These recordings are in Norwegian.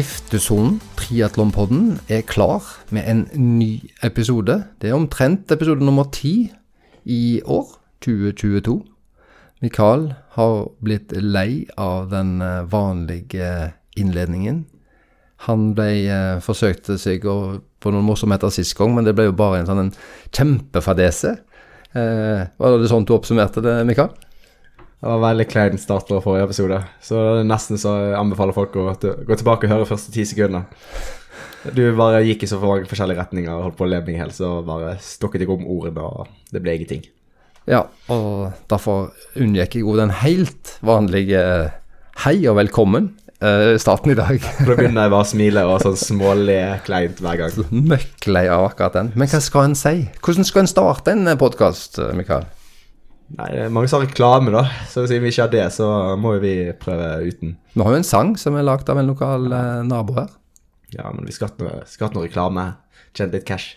Skiftesonen, triatlonpodden, er klar med en ny episode. Det er omtrent episode nummer ti i år, 2022. Mikael har blitt lei av den eh, vanlige innledningen. Han ble eh, forsøkte seg på noen morsomheter sist gang, men det ble jo bare en sånn kjempefadese. Eh, var det sånn du oppsummerte det, Mikael? Det var veldig klein start på forrige episode, så det er nesten så jeg anbefaler folk å gå tilbake og høre første ti sekundene. Du bare gikk i så mange forskjellige retninger og holdt på å leve meg i helse så bare stokket jeg om ordene, og det ble ingenting. Ja, og derfor unngikk jeg jo den helt vanlige hei og velkommen eh, starten i dag. Da begynner jeg bare å smile og sånn småle kleint hver gang. Møkklei av akkurat den. Men hva skal en si? Hvordan skal en starte en podkast, Mikael? Nei, det er mange som har reklame, da, så siden vi ikke har det, så må jo vi prøve uten. Vi har jo en sang som er lagd av en lokal eh, nabo her. Ja, men vi skal ha noe, skal noe reklame. Tjent litt cash.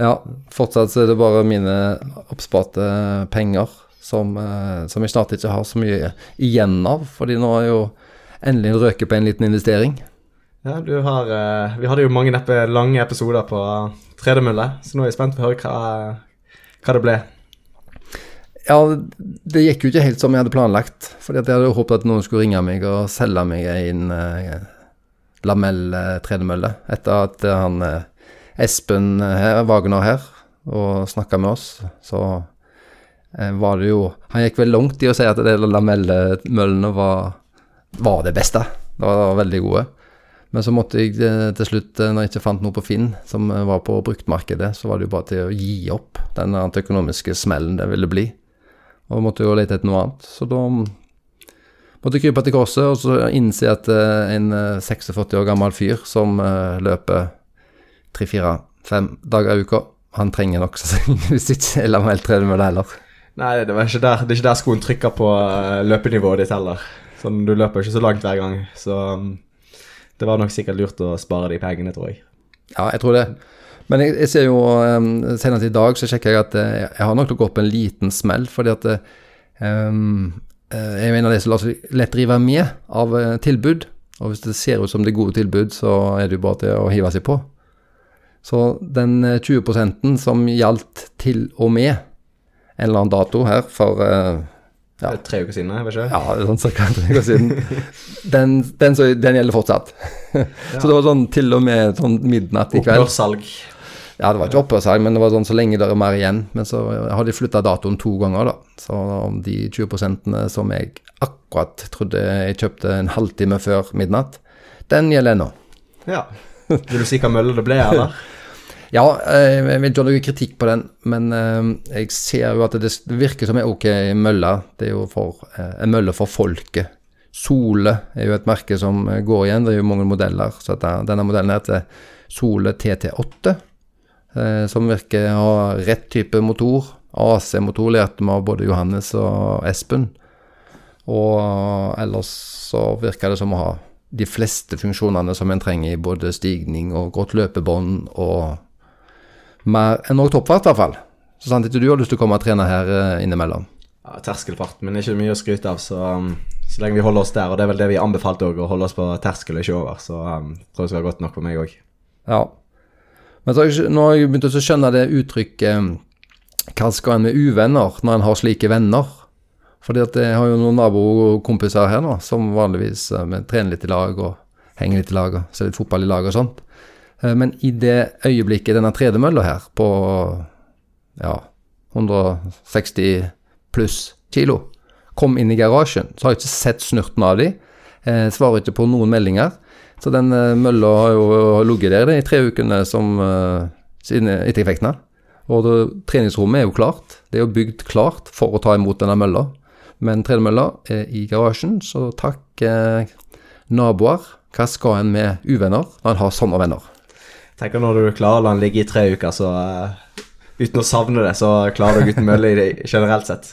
Ja, fortsatt så er det bare mine oppsparte penger som, eh, som jeg snart ikke har så mye igjen av, fordi nå er jo endelig røket på en liten investering. Ja, du har eh, Vi hadde jo mange neppe lange episoder på tredemølle, så nå er jeg spent på å høre hva, hva det ble. Ja, det gikk jo ikke helt som jeg hadde planlagt. Fordi at jeg hadde håpet at noen skulle ringe meg og selge meg en eh, lamell-tredemølle. Etter at eh, han eh, Espen eh, her, Wagner her og snakka med oss, så eh, var det jo Han gikk vel langt i å si at lamellmøllene var, var det beste. De var veldig gode. Men så måtte jeg eh, til slutt, eh, når jeg ikke fant noe på Finn som eh, var på bruktmarkedet, så var det jo bare til å gi opp den økonomiske smellen det ville bli. Og måtte jo lete etter noe annet. Så da måtte jeg krype til korset og så innse at eh, en eh, 46 år gammel fyr som eh, løper 3-4-5 dager i uka, han trenger nok hvis ikke med det heller. Nei, det, var ikke der, det er ikke der skoen trykker på eh, løpenivået ditt heller. Sånn, du løper ikke så langt hver gang, så um, det var nok sikkert lurt å spare de pengene, tror jeg. Ja, jeg tror det. Men jeg, jeg ser jo um, Senest i dag så sjekker jeg at eh, jeg har nok gått på en liten smell, fordi at um, jeg er en av de som lar seg lett rive med av tilbud. Og hvis det ser ut som det er gode tilbud, så er det jo bare til å hive seg på. Så den eh, 20% som gjaldt til og med en eller annen dato her for Ja. Er tre uker siden, ikke. ja, er sånn cirka tre uker siden. Den, den, så, den gjelder fortsatt. Så det var sånn til og med sånn midnatt i kveld. Opphørssalg. Ja, det var ikke opphørssalg, men det var sånn så lenge det er mer igjen. Men så har de flytta datoen to ganger, da. Så om de 20% som jeg akkurat trodde jeg kjøpte en halvtime før midnatt, den gjelder ennå. Ja. Vil du si hva mølle det ble, eller? Ja, eh, jeg vil ikke ha noe kritikk på den, men eh, jeg ser jo at det virker som en ok mølle. Det er jo for, eh, en mølle for folket. Sole er jo et merke som eh, går igjen, det er jo mange modeller. Så denne modellen heter Sole TT8, eh, som virker å ha rett type motor. AC-motor lærte vi av både Johannes og Espen. Og ellers så virker det som å ha de fleste funksjonene som en trenger i både stigning og godt løpebånd og mer enn nok toppfart, i hvert fall. Så sant ikke du har lyst til å komme og trene her eh, innimellom. Ja, terskelfart, men ikke mye å skryte av, så, um, så lenge vi holder oss der, og det er vel det vi anbefalte òg, å holde oss på terskel og ikke over, så um, tror jeg det skal være godt nok for meg òg. Ja. Men så har jeg, jeg begynt å skjønne det uttrykket Hva skal en med uvenner når en har slike venner? Fordi at jeg har jo noen nabokompiser her nå som vanligvis eh, vi trener litt i lag og henger litt i lag og ser litt fotball i lag og sånt. Eh, Men i det øyeblikket denne tredemølla her på ja, 160 pluss kilo kom inn i garasjen, så har jeg ikke sett snurten av de. Eh, svarer ikke på noen meldinger. Så den eh, mølla har jo ligget der i tre ukene som, eh, siden etter jeg fikk den. Og det, treningsrommet er jo klart. Det er jo bygd klart for å ta imot denne mølla. Men tredemølla er i garasjen, så takk eh, naboer. Hva skal en med uvenner når en har sånne venner? Tenker når du klarer å la den ligge i tre uker, så uh, uten å savne det, så klarer du uten mølle i det generelt sett.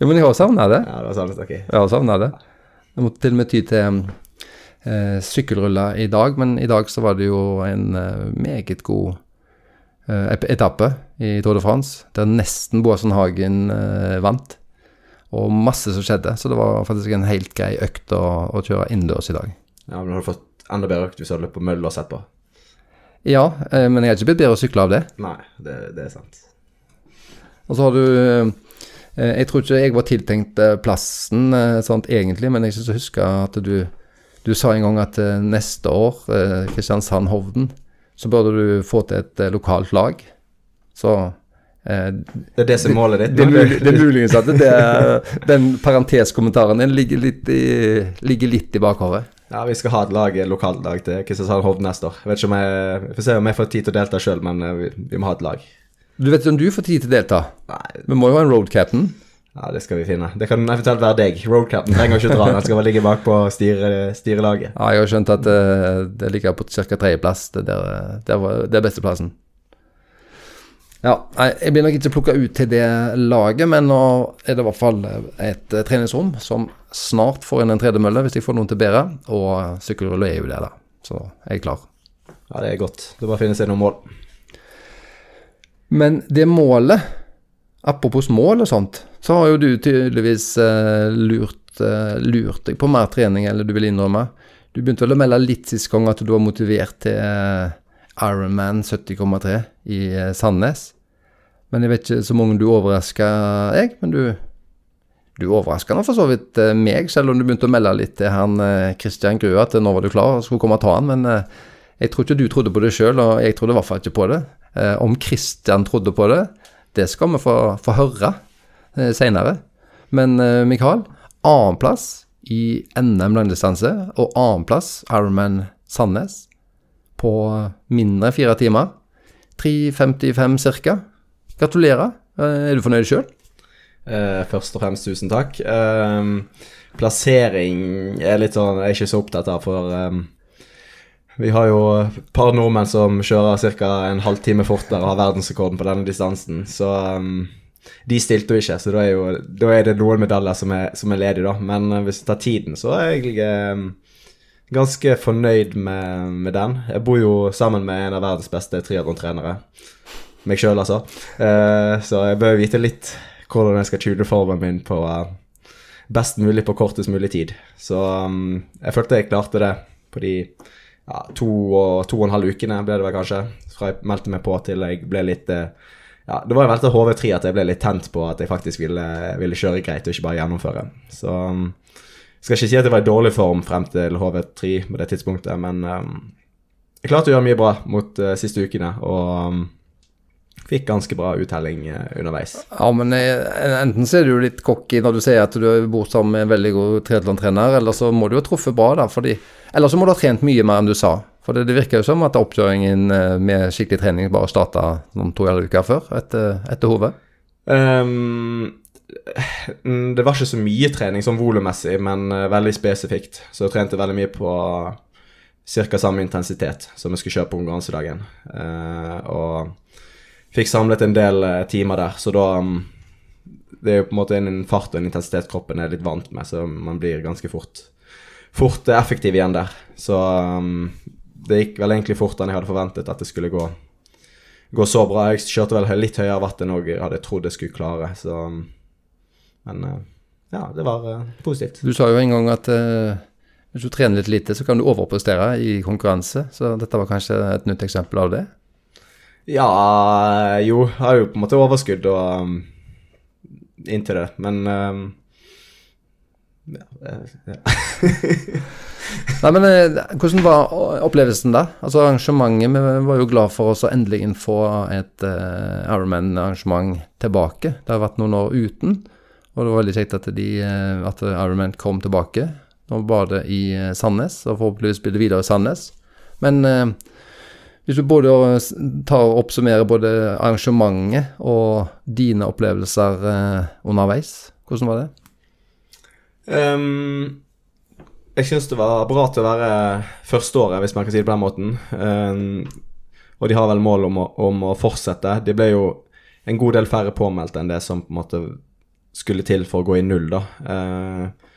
Jo, men jeg har savna det. Ja, det har savnet, ok. Jeg har savna det. Jeg måtte til og med ty til eh, sykkelruller i dag, men i dag så var det jo en eh, meget god eh, etappe i Tour de France, der nesten Boasson Hagen eh, vant. Og masse som skjedde, så det var faktisk en helt grei økt å, å kjøre innendørs i dag. Ja, men har du fått enda bedre økt hvis du hadde løpt på mølla og sett på. Ja, eh, men jeg har ikke blitt bedre å sykle av det. Nei, det, det er sant. Og så har du eh, Jeg tror ikke jeg var tiltenkt eh, plassen eh, sånn egentlig, men jeg synes jeg husker at du Du sa en gang at eh, neste år, eh, Kristiansand-Hovden, så burde du få til et eh, lokalt lag. Så eh, Det er det som er målet ditt. det, det er muligens at det den parenteskommentaren din ligger litt i, ligger litt i bakhodet. Ja, vi skal ha et lag, et lokalt lag til Kristiansand Hovden neste år. Jeg vet ikke om jeg, vi får se om jeg får tid til å delta sjøl, men vi, vi må ha et lag. Du vet ikke om du får tid til å delta? Nei, Vi må jo ha en road captain. Ja, det skal vi finne. Det kan eventuelt være deg. Roadcapen trenger ikke å dra, Han skal bare ligge bak på styre, styrelaget. Ja, jeg har skjønt at eh, det ligger på ca. tredjeplass. Det, der, det, det er besteplassen. Ja, jeg blir nok ikke plukka ut til det laget, men nå er det i hvert fall et eh, treningsrom som snart får inn en tredemølle, hvis jeg får noen til å bære, og sykkelrulle er jo det, da. Så jeg er klar. Ja, det er godt. Det bare finnes seg noen mål. Men det målet, apropos mål og sånt, så har jo du tydeligvis eh, lurt, eh, lurt deg på mer trening eller du vil innrømme. Du begynte vel å melde litt sist gang at du var motivert til eh, Ironman 70,3 i eh, Sandnes. Men jeg vet ikke så mange du overraska jeg, men du du overraska nå for så vidt eh, meg, selv om du begynte å melde litt til han eh, Christian Grue at nå var du klar og skulle komme og ta han, men jeg tror ikke du trodde på det sjøl, og jeg trodde i hvert fall ikke på det. Om Christian trodde på det, det skal vi få, få høre eh, seinere. Men eh, Mikael, annenplass i NM langdistanse og annenplass Ironman Sandnes på mindre enn fire timer. 3.55 ca. Gratulerer. Eh, er du fornøyd sjøl? Eh, først og fremst tusen takk. Eh, plassering er litt sånn Jeg er ikke så opptatt av, for ehm, vi har jo et par nordmenn som kjører ca. en halvtime fortere og har verdensrekorden på denne distansen. Så um, de stilte jo ikke, så da er, jo, da er det noen medaljer som er, som er ledige, da. Men eh, hvis vi tar tiden, så er jeg um, ganske fornøyd med, med den. Jeg bor jo sammen med en av verdens beste triatlontrenere. Meg sjøl, altså. Uh, så jeg bør vite litt hvordan jeg skal tune formen min på uh, best mulig på kortest mulig tid. Så um, jeg følte jeg klarte det på de ja, to, og, to og en halv ukene, ble det vel kanskje. Fra jeg meldte meg på til jeg ble litt eh, ja, Det var jo veldig HV3 at jeg ble litt tent på at jeg faktisk ville, ville kjøre greit og ikke bare gjennomføre. Så jeg skal ikke si at jeg var i dårlig form frem til HV3 på det tidspunktet, men um, jeg klarte å gjøre mye bra mot uh, siste ukene. og... Um, Fikk ganske bra uttelling eh, underveis. Ja, men eh, enten så er du litt cocky når du sier at du bor sammen med en veldig god triatlontrener, eller så må du ha truffet bra, da. Fordi, eller så må du ha trent mye mer enn du sa. For det, det virker jo som at oppkjøringen eh, med skikkelig trening bare starta noen to eller uker før, etter, etter hodet. Ehm, mm, det var ikke så mye trening sånn volummessig, men veldig spesifikt. Så jeg trente veldig mye på ca. samme intensitet som jeg skulle kjøre på konkurransedagen. Uh, og fikk samlet en del eh, timer der, så da um, Det er jo på en måte en fart og en intensitet kroppen er litt vant med, så man blir ganske fort Fort eh, effektiv igjen der. Så um, det gikk vel egentlig fortere enn jeg hadde forventet at det skulle gå gå så bra. Jeg kjørte vel litt høyere watt enn jeg hadde trodd jeg skulle klare, så um, Men eh, ja, det var positivt. Du sa jo en gang at uh, hvis du trener litt lite, så kan du overprestere i konkurranse. Så dette var kanskje et nytt eksempel av det? Ja, jo, jeg har jo på en måte overskudd og um, inntil det, men um, ja, eh, ja. Nei, men eh, Hvordan var opplevelsen da? Altså Arrangementet Vi var jo glad for oss å endelig få et uh, Ironman-arrangement tilbake. Det har vært noen år uten, og det var veldig kjekt at, de, eh, at Ironman kom tilbake. Nå var det i eh, Sandnes, og forhåpentligvis blir det videre i Sandnes. Men eh, hvis du både tar og oppsummerer både arrangementet og dine opplevelser eh, underveis, hvordan var det? Um, jeg syns det var bra til å være førsteåret, hvis man kan si det på den måten. Um, og de har vel mål om å, om å fortsette. Det ble jo en god del færre påmeldte enn det som på en måte skulle til for å gå i null, da. Uh,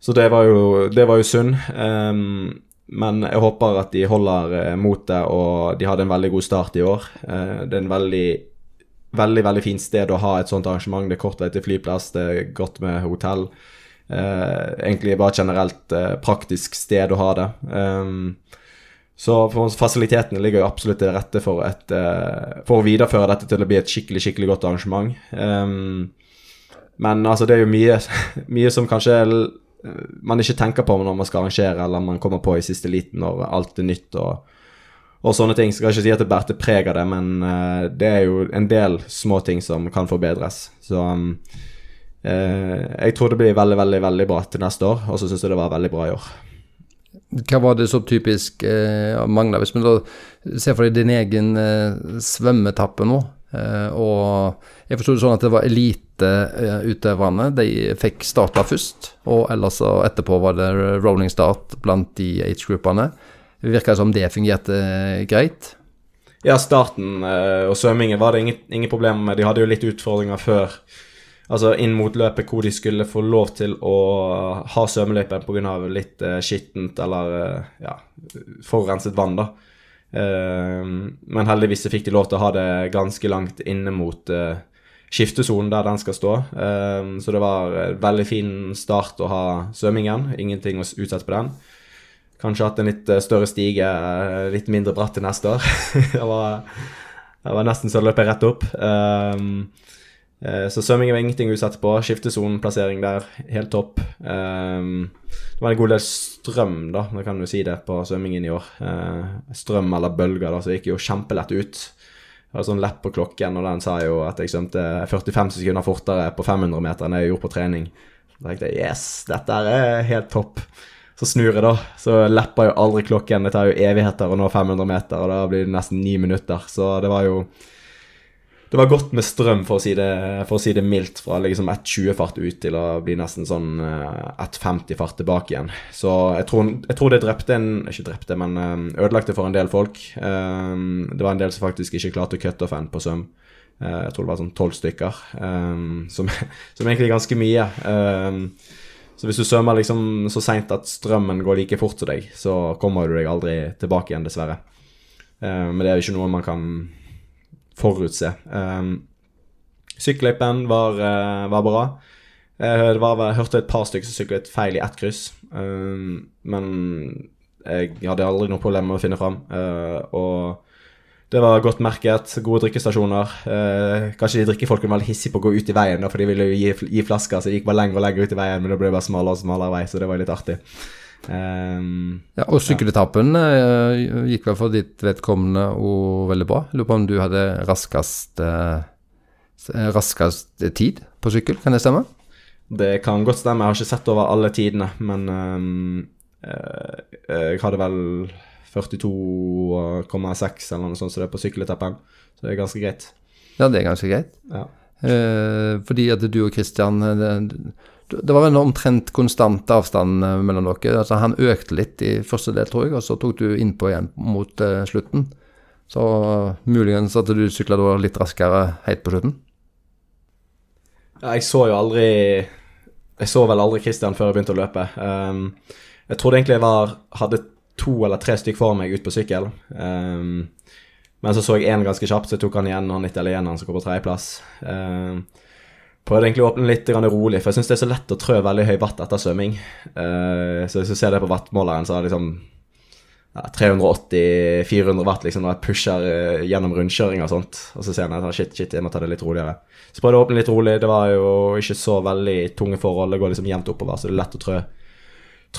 så det var jo, det jo synd. Um, men jeg håper at de holder eh, motet, og de hadde en veldig god start i år. Eh, det er en veldig, veldig veldig fint sted å ha et sånt arrangement. Det er kort vei til flyplass, det er godt med hotell. Eh, egentlig bare generelt praktisk sted å ha det. Så fasilitetene ligger jo absolutt til rette for, et, for å videreføre dette til å bli et skikkelig skikkelig godt arrangement. Men altså, det er jo mye, mye som kanskje man ikke tenker på når man skal arrangere, eller man kommer på i siste liten når alt er nytt og, og sånne ting. Skal jeg ikke si at det bærte preg av det, men uh, det er jo en del små ting som kan forbedres. Så um, uh, jeg tror det blir veldig, veldig, veldig bra til neste år, og så syns jeg det var veldig bra i år. Hva var det så typisk eh, mangla? Hvis vi da ser for deg din egen eh, svømmetappe nå, eh, og jeg forsto det sånn at det var eliteutøverne. De fikk starta først, og ellers og etterpå var det rolling start blant de age-gruppene. Det virka som det fungerte greit. Ja, starten og svømmingen var det ingen, ingen problemer med. De hadde jo litt utfordringer før altså inn mot løpet hvor de skulle få lov til å ha svømmeløypen pga. litt skittent eller ja, forurenset vann. da. Uh, men heldigvis fikk de lov til å ha det ganske langt inne mot uh, skiftesonen der den skal stå. Uh, så det var en veldig fin start å ha svømmingen. Ingenting å utsette på den. Kanskje hatt en litt større stige, litt mindre bratt til neste år. det, var, det var nesten så løp rett opp. Eh, så svømming var ingenting å satte på. Skiftesoneplassering der, helt topp. Um, det var en god del strøm, da, da kan du si det, på svømmingen i år. Uh, strøm eller bølger, da, så gikk jo kjempelett ut. Jeg hadde sånn lepp på klokken, og den sa jo at jeg svømte 45 sekunder fortere på 500 meter enn jeg gjorde på trening. Da tenkte jeg yes, dette er helt topp. Så snur jeg, da. Så lepper jo aldri klokken. Det tar jo evigheter å nå 500 meter, og da blir det nesten ni minutter. Så det var jo det var godt med strøm, for å si det, å si det mildt, fra liksom 1,20-fart ut til å bli nesten sånn 1,50-fart eh, tilbake igjen. Så jeg tror, jeg tror, det drepte en Ikke drepte, men eh, ødelagte for en del folk. Eh, det var en del som faktisk ikke klarte å cutte off en på søm. Jeg tror det var sånn tolv stykker, som, som egentlig er ganske mye. Så hvis du svømmer liksom så seint at strømmen går like fort som deg, så kommer du deg aldri tilbake igjen, dessverre. Men det er jo ikke noe man kan forutse. Um, Sykkelløypen var, uh, var, bra. Jeg, var, hørte et par stykker som syklet feil i ett kryss, um, men jeg hadde aldri noe problem med å finne fram. Uh, og det var godt merket. Gode drikkestasjoner. Eh, kanskje de drikkefolkene var litt hissige på å gå ut i veien, da, for de ville jo gi, gi, flasker, så de gikk bare lenger og lenger ut i veien, men det ble bare smalere og smalere vei, så det var litt artig. Um, ja, og sykkeletappen ja. gikk vel for ditt vedkommende og veldig bra. Lurer på om du hadde raskest, eh, raskest tid på sykkel, kan det stemme? Det kan godt stemme. Jeg har ikke sett over alle tidene, men um, jeg hadde vel 42,6 eller noe sånt så det er på sykkeletappen. Så det er ganske greit. Ja, det er ganske greit. Ja. fordi at du og Christian det var en omtrent konstant avstand eh, mellom dere. Altså, han økte litt i første del, tror jeg, og så tok du innpå igjen mot uh, slutten. Så uh, muligens at du sykla litt raskere helt på slutten? Ja, jeg så jo aldri Jeg så vel aldri Christian før jeg begynte å løpe. Um, jeg trodde egentlig jeg var, hadde to eller tre stykk for meg ut på sykkel. Um, men så så jeg én ganske kjapt, så jeg tok han igjen, han italieneren som kom på tredjeplass. Um, prøvde egentlig å åpne litt rolig, for jeg syns det er så lett å trø veldig høy watt etter svømming. Uh, så hvis du ser det på wattmåleren, så er det liksom ja, 380-400 watt liksom, når jeg pusher uh, gjennom rundkjøring og sånt. Og så ser jeg at shit, shit, jeg må ta det litt roligere. Så prøvde jeg å åpne litt rolig. Det var jo ikke så veldig tunge forhold. Det går liksom jevnt oppover, så det er lett å trø,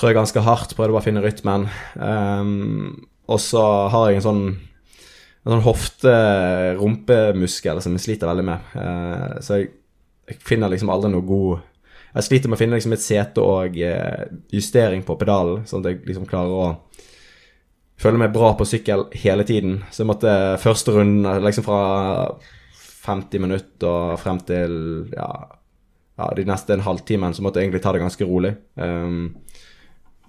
trø ganske hardt. Prøvde bare å finne rytmen. Um, og så har jeg en sånn en sånn hofte-rumpemuskel som jeg sliter veldig med. Uh, så jeg jeg finner liksom aldri noe god Jeg sliter med å finne liksom et sete og eh, justering på pedalen, sånn at jeg liksom klarer å føle meg bra på sykkel hele tiden. Så jeg måtte første runden, liksom fra 50 minutter og frem til ja, ja, de neste en halvtimen, så måtte jeg egentlig ta det ganske rolig. Um,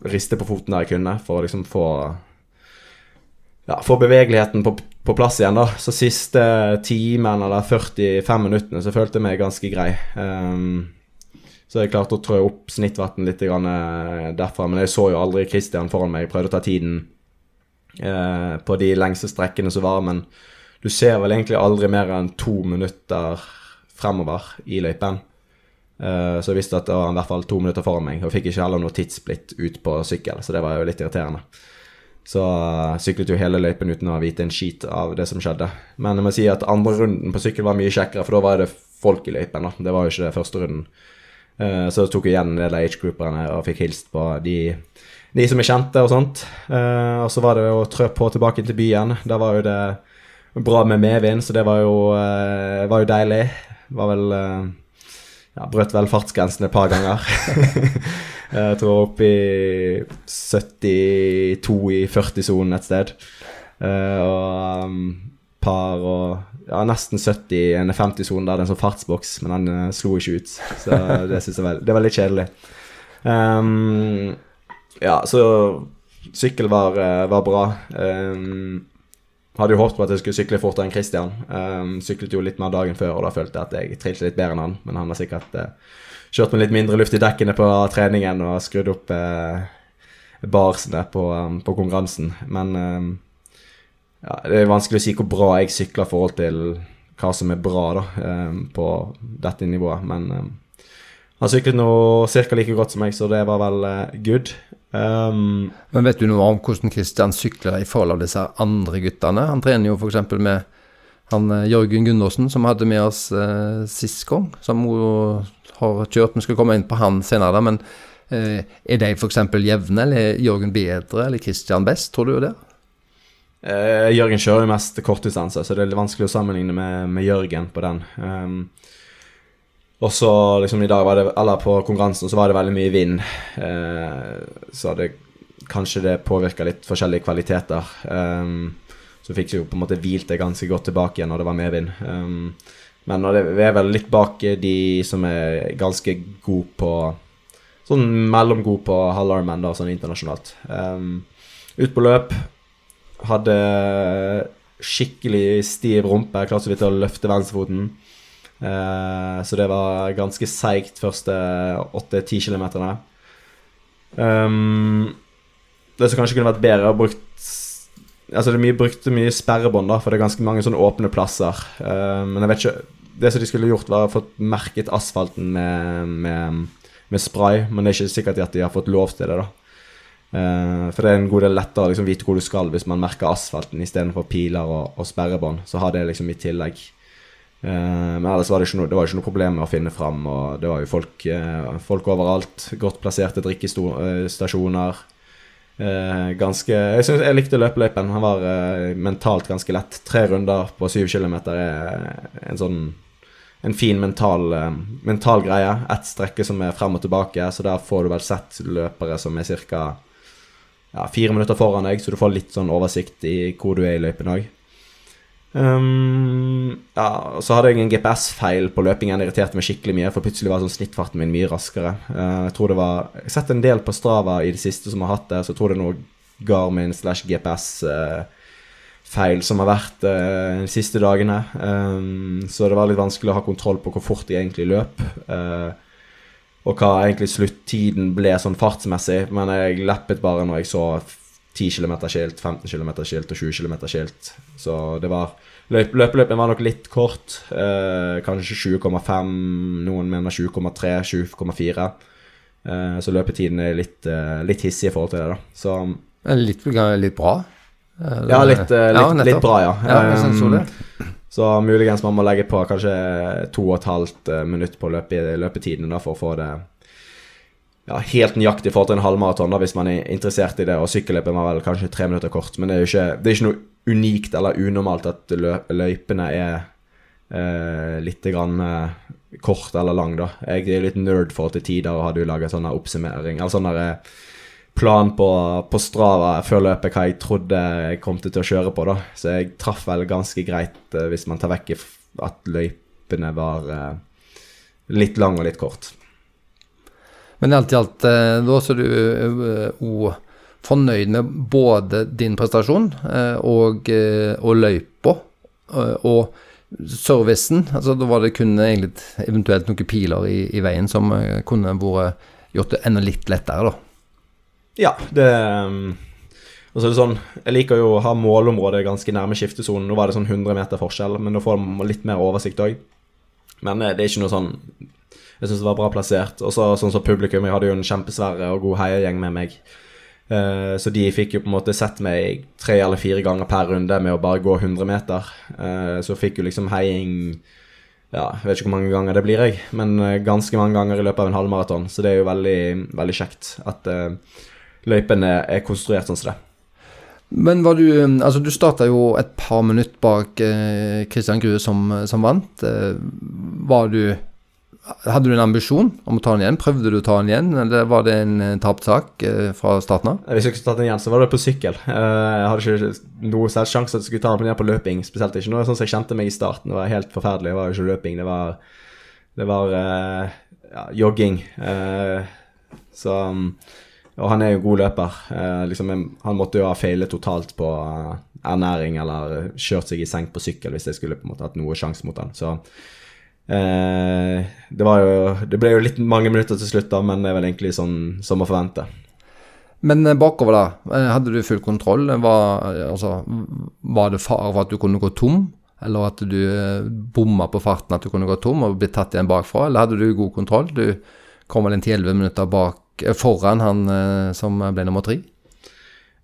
riste på foten der jeg kunne, for å liksom få ja, få bevegeligheten på, på, plass igjen, da. Så siste timen eller 45 minuttene så følte jeg meg ganske grei. Um, så jeg klarte å trå opp snittvann litt uh, derfra. Men jeg så jo aldri Christian foran meg. Jeg prøvde å ta tiden uh, på de lengste strekkene som var. Men du ser vel egentlig aldri mer enn to minutter fremover i løypen. Uh, så jeg visste at det var i hvert fall to minutter foran meg, og fikk ikke heller noe tidssplitt ut på sykkel, så det var jo litt irriterende. Så uh, syklet jo hele løypen uten å vite en skit av det som skjedde. Men jeg må si at andre runden på sykkel var mye kjekkere, for da var det folk i løypen. da. Det var jo ikke det første runden. Uh, så tok jeg igjen en del av age-grouperne og fikk hilst på de, de som er kjente og sånt. Uh, og så var det å trø på tilbake til byen. Da var jo det bra med medvind, så det var jo, var jo deilig. Var vel ja, brøt vel fartsgrensen et par ganger. jeg tror opp i 72 i 40-sonen et sted. Uh, og um, par og ja, nesten 70 i en 50-sone der det er en sånn fartsboks, men den uh, slo ikke ut. Så det syns jeg vel, det var litt kjedelig. Um, ja, så sykkel var, uh, var bra. Um, hadde jo håpet på at jeg skulle sykle fortere enn Christian. Um, syklet jo litt mer dagen før, og da følte jeg at jeg trilte litt bedre enn han. Men han har sikkert uh, kjørt med litt mindre luft i dekkene på treningen og skrudd opp eh, barsene på, um, på, konkurransen. Men um, ja, det er vanskelig å si hvor bra jeg sykler i forhold til hva som er bra da, um, på dette nivået. Men han syklet nå ca. like godt som meg, så det var vel uh, good. Um, Men vet du noe om hvordan Kristian sykler i forhold til disse andre guttene? Han trener jo f.eks. med han uh, Jørgen Gundersen, som hadde med oss eh, sist gang, som hun har kjørt. Vi skal komme inn på han senere, men eh, er de f.eks. jevne, eller er Jørgen bedre, eller Christian best, tror du det? Eh, Jørgen kjører jo mest kortdistanse, så det er litt vanskelig å sammenligne med, med Jørgen på den. Um, og så liksom i dag var det, eller på konkurransen så var det veldig mye vind. Eh, så det, kanskje det påvirka litt forskjellige kvaliteter. Um, så fikk jo på en måte hvilt det ganske godt tilbake igjen når det var medvind. Um, men vi er vel litt bak de som er ganske gode på Sånn mellomgod på halvarmen, da, sånn internasjonalt. Um, ut på løp hadde skikkelig stiv rumpe, klarte så vidt å løfte venstrefoten. Uh, så det var ganske seigt første 8-10 km. Um, det som kanskje kunne vært bedre, å brukt Altså det mye, brukte mye sperrebånd, da, for det er ganske mange sånne åpne plasser. Uh, men jeg vet ikke Det som de skulle gjort, var å fått merket asfalten med, med, med, spray, men det er ikke sikkert at de har fått lov til det, da. Uh, for det er en god del lettere å liksom, vite hvor du skal hvis man merker asfalten istedenfor piler og, og sperrebånd. Så har det liksom i tillegg. Uh, men ellers var det, ikke noe, det var ikke noe problem med å finne fram. Og det var jo folk, folk overalt. Godt plasserte drikkestasjoner. Uh, ganske Jeg synes jeg likte løpeløypen. Han var mentalt ganske lett. Tre runder på syv kilometer er en sånn en fin mental, mental greie. Ett strekke som er frem og tilbake, så der får du vel sett løpere som er ca. Ja, fire minutter foran deg, så du får litt sånn oversikt i hvor du er i løypen òg. Um, ja, så hadde jeg en GPS-feil på løpingen. Irriterte meg skikkelig mye, for plutselig var sånn snittfarten min mye raskere. Uh, jeg tror det var Jeg har sett en del på Strava i det siste som har hatt det, så jeg tror det er noe Garmin slash GPS-feil uh, som har vært uh, de siste dagene. Um, så det var litt vanskelig å ha kontroll på hvor fort de egentlig løp. Uh, og hva egentlig sluttiden ble sånn fartsmessig, men jeg leppet bare når jeg så 10 km skilt, 15 km skilt og 20 km skilt. Så det var løp, Løpeløpen var nok litt kort. Eh, kanskje 20,5, noen mener 20,3, 20,4. Eh, så løpetiden er litt, eh, litt, hissig i forhold til det, da. Så Litt, litt bra? Eller? Ja, litt, eh, litt, ja, litt, bra, ja. ja så. Så muligens man må legge på kanskje to og et halvt eh, minutt på løpe, løpetiden da, for å få det ja, helt nøyaktig forhold til en halvmaraton, hvis man er interessert i det. Og sykkelløpet var vel kanskje tre minutter kort, men det er jo ikke, er ikke noe unikt eller unormalt at løypene er eh, litt grann eh, kort eller lang, da. Jeg er litt nerd forhold til tider og hadde jo laga sånn oppsummering, eller sånn eh, plan på, på, Strava før løpet hva jeg trodde jeg kom til å kjøre på, da. Så jeg traff vel ganske greit eh, hvis man tar vekk at løypene var eh, litt lang og litt kort. Men alt i alt, eh, da så du òg eh, fornøyd med både din prestasjon eh, og, og løypa. Og servicen, altså da var det kun egentlig eventuelt noen piler i, i veien som kunne vært gjort det enda litt lettere, da. Ja, det og så er det sånn, Jeg liker jo å ha målområdet ganske nærme skiftesonen. Nå var det sånn 100 meter forskjell, men da får man litt mer oversikt òg. Men det er ikke noe sånn Jeg syns det var bra plassert. Og så sånn som publikum, jeg hadde jo en kjempesverre og god heiagjeng med meg. Eh, så de fikk jo på en måte sett meg tre eller fire ganger per runde med å bare gå 100 meter. Eh, så fikk jo liksom heiing ja, jeg vet ikke hvor mange ganger det blir, jeg, men eh, ganske mange ganger i løpet av en halvmaraton. Så det er jo veldig, veldig kjekt at uh, løypene er konstruert sånn som det. Men var du Altså, du starta jo et par minutter bak eh, Christian Grue som, som vant. Eh, var du hadde du en ambisjon om å ta den igjen? Prøvde du å ta den igjen, eller var det en eh, tapt sak eh, fra starten av? Hvis jeg skulle tatt den igjen, så var det på sykkel. Eh, jeg hadde ikke noe særlig sjanse til å skulle ta den igjen på løping. Spesielt ikke noe sånn som jeg kjente meg i starten. Det var helt forferdelig. Det var jo ikke løping, det var, det var ja, jogging. Så Og han er jo god løper. Liksom, han måtte jo ha feilet totalt på ernæring eller kjørt seg i senk på sykkel hvis jeg skulle på en måte hatt noe sjanse mot han. Så Eh, det var jo Det ble jo litt mange minutter til slutt, da, men det er vel egentlig sånn som å forvente. Men eh, bakover, da. Eh, hadde du full kontroll? Var, altså, var det fare for at du kunne gå tom? Eller at du bomma på farten, at du kunne gå tom og blitt tatt igjen bakfra? Eller hadde du god kontroll? Du kom vel inn til 11 minutter bak, foran han som ble nummer tre?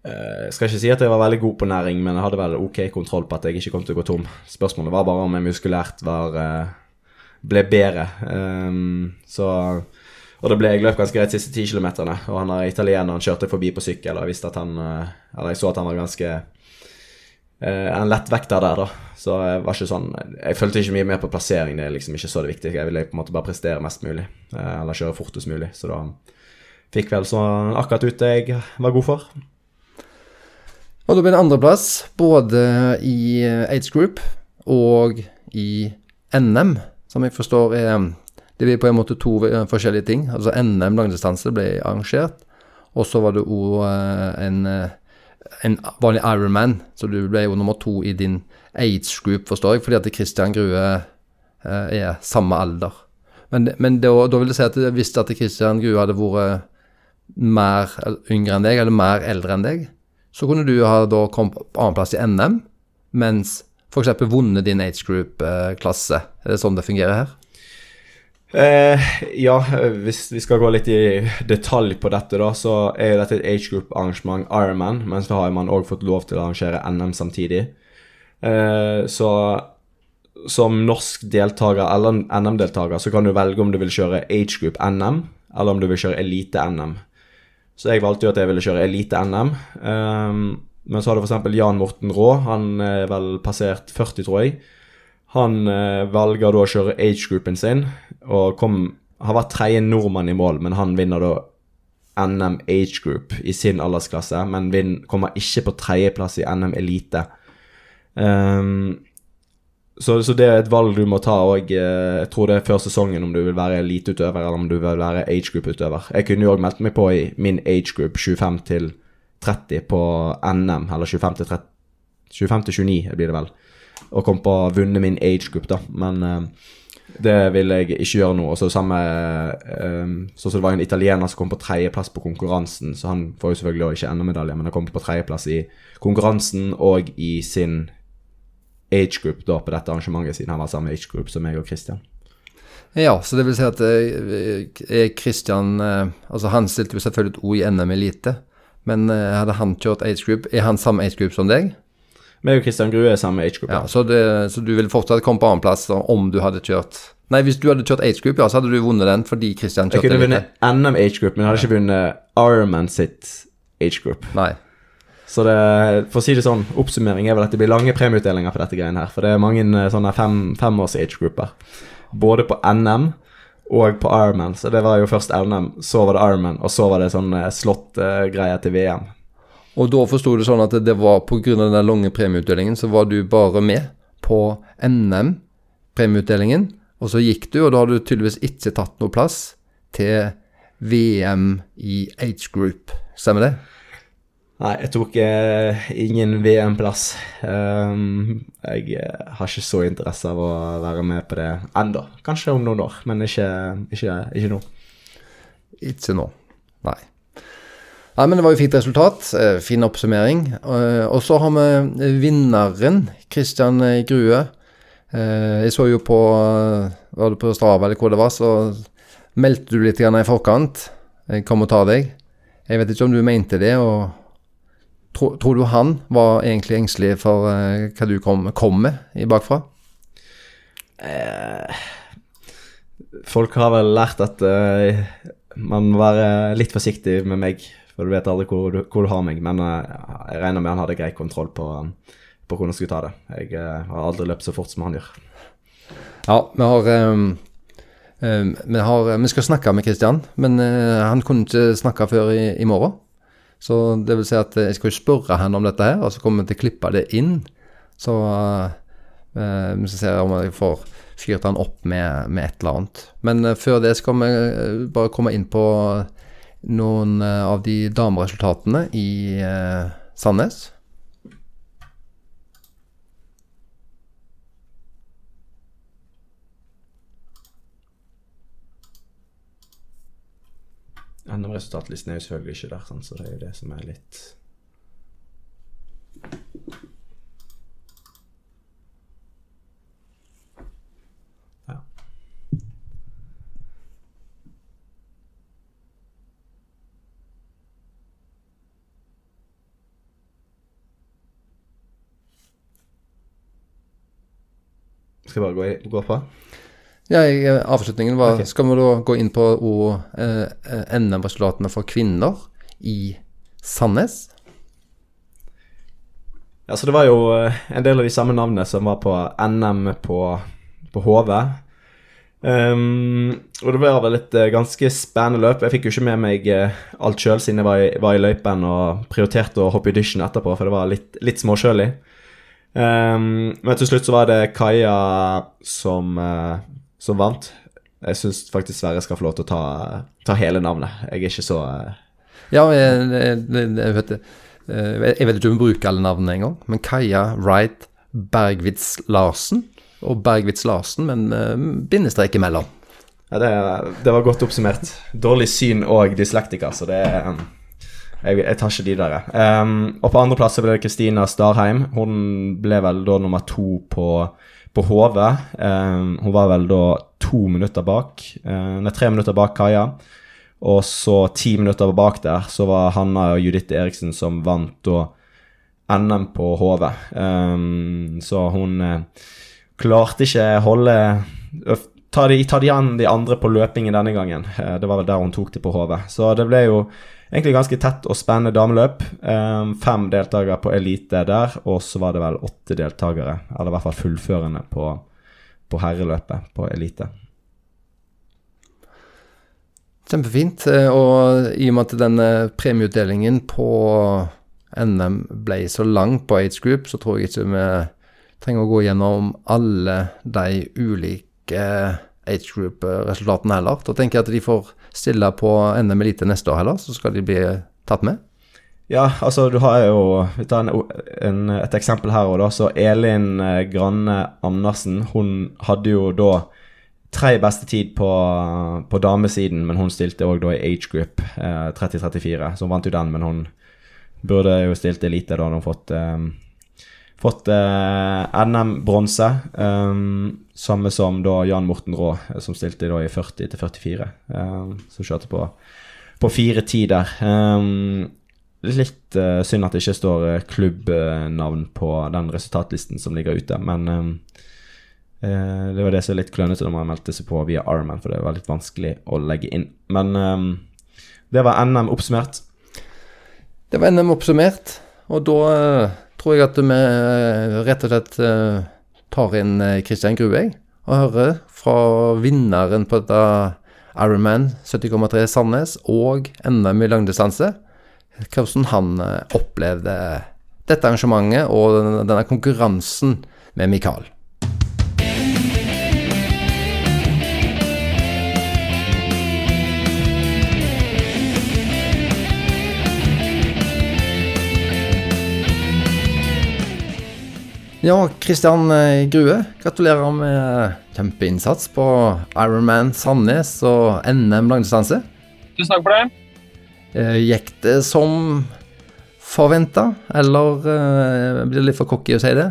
Jeg skal ikke si at jeg var veldig god på næring, men jeg hadde vel ok kontroll på at jeg ikke kom til å gå tom. Spørsmålet var bare om jeg muskulært var ble bedre. Um, så og det ble, jeg løp ganske greit siste ti kilometerne. Og han er italiener, han kjørte forbi på sykkel, og jeg visste at han eh, Eller jeg så at han var ganske uh, En lettvekter der, da. Så jeg var ikke sånn Jeg følte ikke mye mer på plassering, det er liksom ikke så det viktige. Jeg ville på en måte bare prestere mest mulig. Uh, eller kjøre fortest mulig. Så da fikk vel sånn akkurat ut det jeg var god for. Og da ble det andreplass både i Aids Group og i NM som jeg forstår er Det blir på en måte to forskjellige ting. Altså NM langdistanse ble arrangert, og så var det òg eh, en, eh, en vanlig Ironman, så du ble jo nummer to i din age group, forstår jeg, fordi at Christian Grue er samme alder. Men, men da, da, vil det si at hvis at Christian Grue hadde vært mer yngre enn deg, eller mer eldre enn deg, så kunne du ha da kommet på annenplass i NM, mens f.eks. vunnet din age group-klasse? Er det sånn det fungerer her? Eh, ja, hvis vi skal gå litt i detalj på dette, da, så er dette et age group-arrangement Ironman, men så har man òg fått lov til å arrangere NM samtidig. Eh, så som norsk deltaker eller NM-deltaker så kan du velge om du vil kjøre age group NM, eller om du vil kjøre elite NM. Så jeg valgte jo at jeg ville kjøre elite NM. Um, ehm, men så har du f.eks. Jan Morten Raa. Han er vel passert 40, tror jeg. Han eh, velger da å kjøre age-groupen sin, og kom, har vært tredje nordmann i mål, men han vinner da NM age group i sin aldersklasse, men vin, kommer ikke på tredjeplass i NM elite. Um, så, så, det er et valg du må ta, og eh, jeg tror det er før sesongen om du vil være eliteutøver eller om du vil være age group-utøver. Jeg kunne jo òg meldt meg på i min age group 25 til 30 på NM, eller 25 til, 30, 25 til 29 blir det vel. Og kom på å vunnet min age group, da. Men uh, det vil jeg ikke gjøre nå. Og så samme uh, Sånn som det var en italiener som kom på tredjeplass på konkurransen, så han får jo selvfølgelig også ikke NM-medalje, men han kom på tredjeplass i konkurransen og i sin age group da på dette arrangementet, siden han var samme age group som meg og Christian. Ja, så det vil si at er Christian Altså, han stilte jo selvfølgelig et O i NM Elite. Men uh, hadde han kjørt age group, er han samme age group som deg? Meg og Christian Grue er samme age group. Ja, så, det, så, du ville fortsatt kommet på annenplass om du hadde kjørt Nei, hvis du hadde kjørt age group, ja, så hadde du vunnet den fordi Christian kjørte Jeg kunne vunnet NM age group, men jeg hadde ikke vunnet Ironman sitt age group. Nei. Så det, for å si det sånn, oppsummering er vel at det blir lange premieutdelinger på dette greiene her. For det er mange eh, sånne fem, femårs age grupper. Både på NM og på Ironman. Så det var jo først NM, så var det Ironman, og så var det sånn eh, slått-greie til VM. Og da forsto du sånn at det var pga. den lange premieutdelingen, så var du bare med på NM, premieutdelingen, og så gikk du, og da hadde du tydeligvis ikke tatt noe plass til VM i Age Group. Stemmer det? Nei, jeg tok eh, ingen VM-plass. Um, jeg eh, har ikke så interesse av å være med på det ennå. Kanskje om noen år, men ikke, ikke, ikke nå. Ikke nå, nei. Nei, men Det var jo fint resultat. Eh, fin oppsummering. Eh, og så har vi vinneren, Christian Grue. Jeg så jo på Var det på Strava eller hvor det var, så meldte du litt i forkant. Jeg kom og tar deg. Jeg vet ikke om du mente det, og tro, tror du han var egentlig engstelig for uh, hva du kom, kom med i bakfra? Eh, folk har vel lært at uh, man må være litt forsiktig med meg, for du vet aldri hvor du, hvor du har meg. Men uh, jeg regner med han hadde grei kontroll på, på hvordan han skulle ta det. Jeg har aldri løpt så fort som han gjør. Ja, vi har, um Um, vi, har vi skal snakke med Kristian, men uh, han kunne ikke snakke før i, i morgen. Så det vil si at jeg skal jo spørre henne om dette her, og så kommer vi til å klippe det inn. Så eh, vi skal se om jeg får fyrt han opp med, med et eller annet. Men eh, før det skal vi eh, bare komme inn på noen eh, av de dameresultatene i eh, Sandnes. NM-resultatlisten er jo selvfølgelig ikke der, sånn, så det er jo det som er litt Ja. Skal jeg bare gå, gå på? Ja, i avslutningen var okay. Skal vi da gå inn på eh, eh, NM-resultatene for kvinner i Sandnes? Ja, så det var jo eh, en del av de samme navnene som var på NM på, på HV. Um, og det var vel et eh, ganske spennende løp. Jeg fikk jo ikke med meg eh, alt sjøl siden jeg var i, var i løypen og prioriterte å hoppe i dusjen etterpå, for det var litt, litt småkjølig. Um, men til slutt så var det Kaja som, eh, som vant. Jeg syns faktisk Sverre skal få lov til å ta, ta hele navnet. Jeg er ikke så eh, Ja, jeg, jeg, jeg, jeg vet. Eh, Jeg vet ikke om vi bruker alle navnene engang, men Kaja Wright Bergwitz Larsen og Bergwitz Larsen, men eh, bindestrek imellom. Ja, det, det var godt oppsummert. Dårlig syn og dyslektiker, så det er jeg, jeg tar ikke de der. Um, og på andreplass ble det Kristina Starheim. Hun ble vel da nummer to på, på HV. Um, hun var vel da to minutter bak. Uh, nei, tre minutter bak Kaja. Og så ti minutter bak der så var Hanna og Judith Eriksen som vant da NM på HV. Um, så hun eh, klarte ikke holde Ta de, ta de an de andre på løpingen denne gangen. Eh, Det var vel der hun tok de på HV. Så det ble jo egentlig ganske tett og spennende dameløp. Um, fem deltakere på elite der, og så var det vel åtte deltakere, eller i hvert fall fullførende, på, på herreløpet på elite. Kjempefint. eh, Og i og med at denne premieutdelingen på NM ble så lang på Age Group, så tror jeg ikke vi trenger å gå gjennom alle de ulike Age Group-resultatene heller. Da tenker jeg at de får stille på NM Elite neste år heller, så skal de bli tatt med. Ja, altså du har jo Vi tar en, en, et eksempel her òg, da. Så Elin eh, Granne Andersen, hun hadde jo da tre beste tid på, på damesiden, men hun stilte òg da i age group eh, 30-34, så hun vant jo den, men hun burde jo stilt elite, da hun fått eh, Fått eh, NM-bronse, um, samme som da Jan Morten Raa, eh, som stilte da i 40 til 44. Um, som kjørte på, på fire tider. Um, litt uh, synd at det ikke står eh, klubbnavn på den resultatlisten som ligger ute, men um, det var det som er litt klønete når man meldte seg på via Ironman, for det var litt vanskelig å legge inn. Men det var NM oppsummert. Det var NM oppsummert, og da tror jeg at vi eh, rett og slett eh, tar inn Kristian Christian Grue og hører fra vinneren på dette Ironman 70,3 Sandnes og NM i langdistanse hvordan han eh, opplevde dette arrangementet og denne konkurransen med Mikael. Ja, Kristian eh, Grue, gratulerer med kjempeinnsats på Ironman Sandnes og NM langdistanse. Tusen takk for det. Eh, Gikk det som forventa, eller eh, blir det litt for cocky å si det?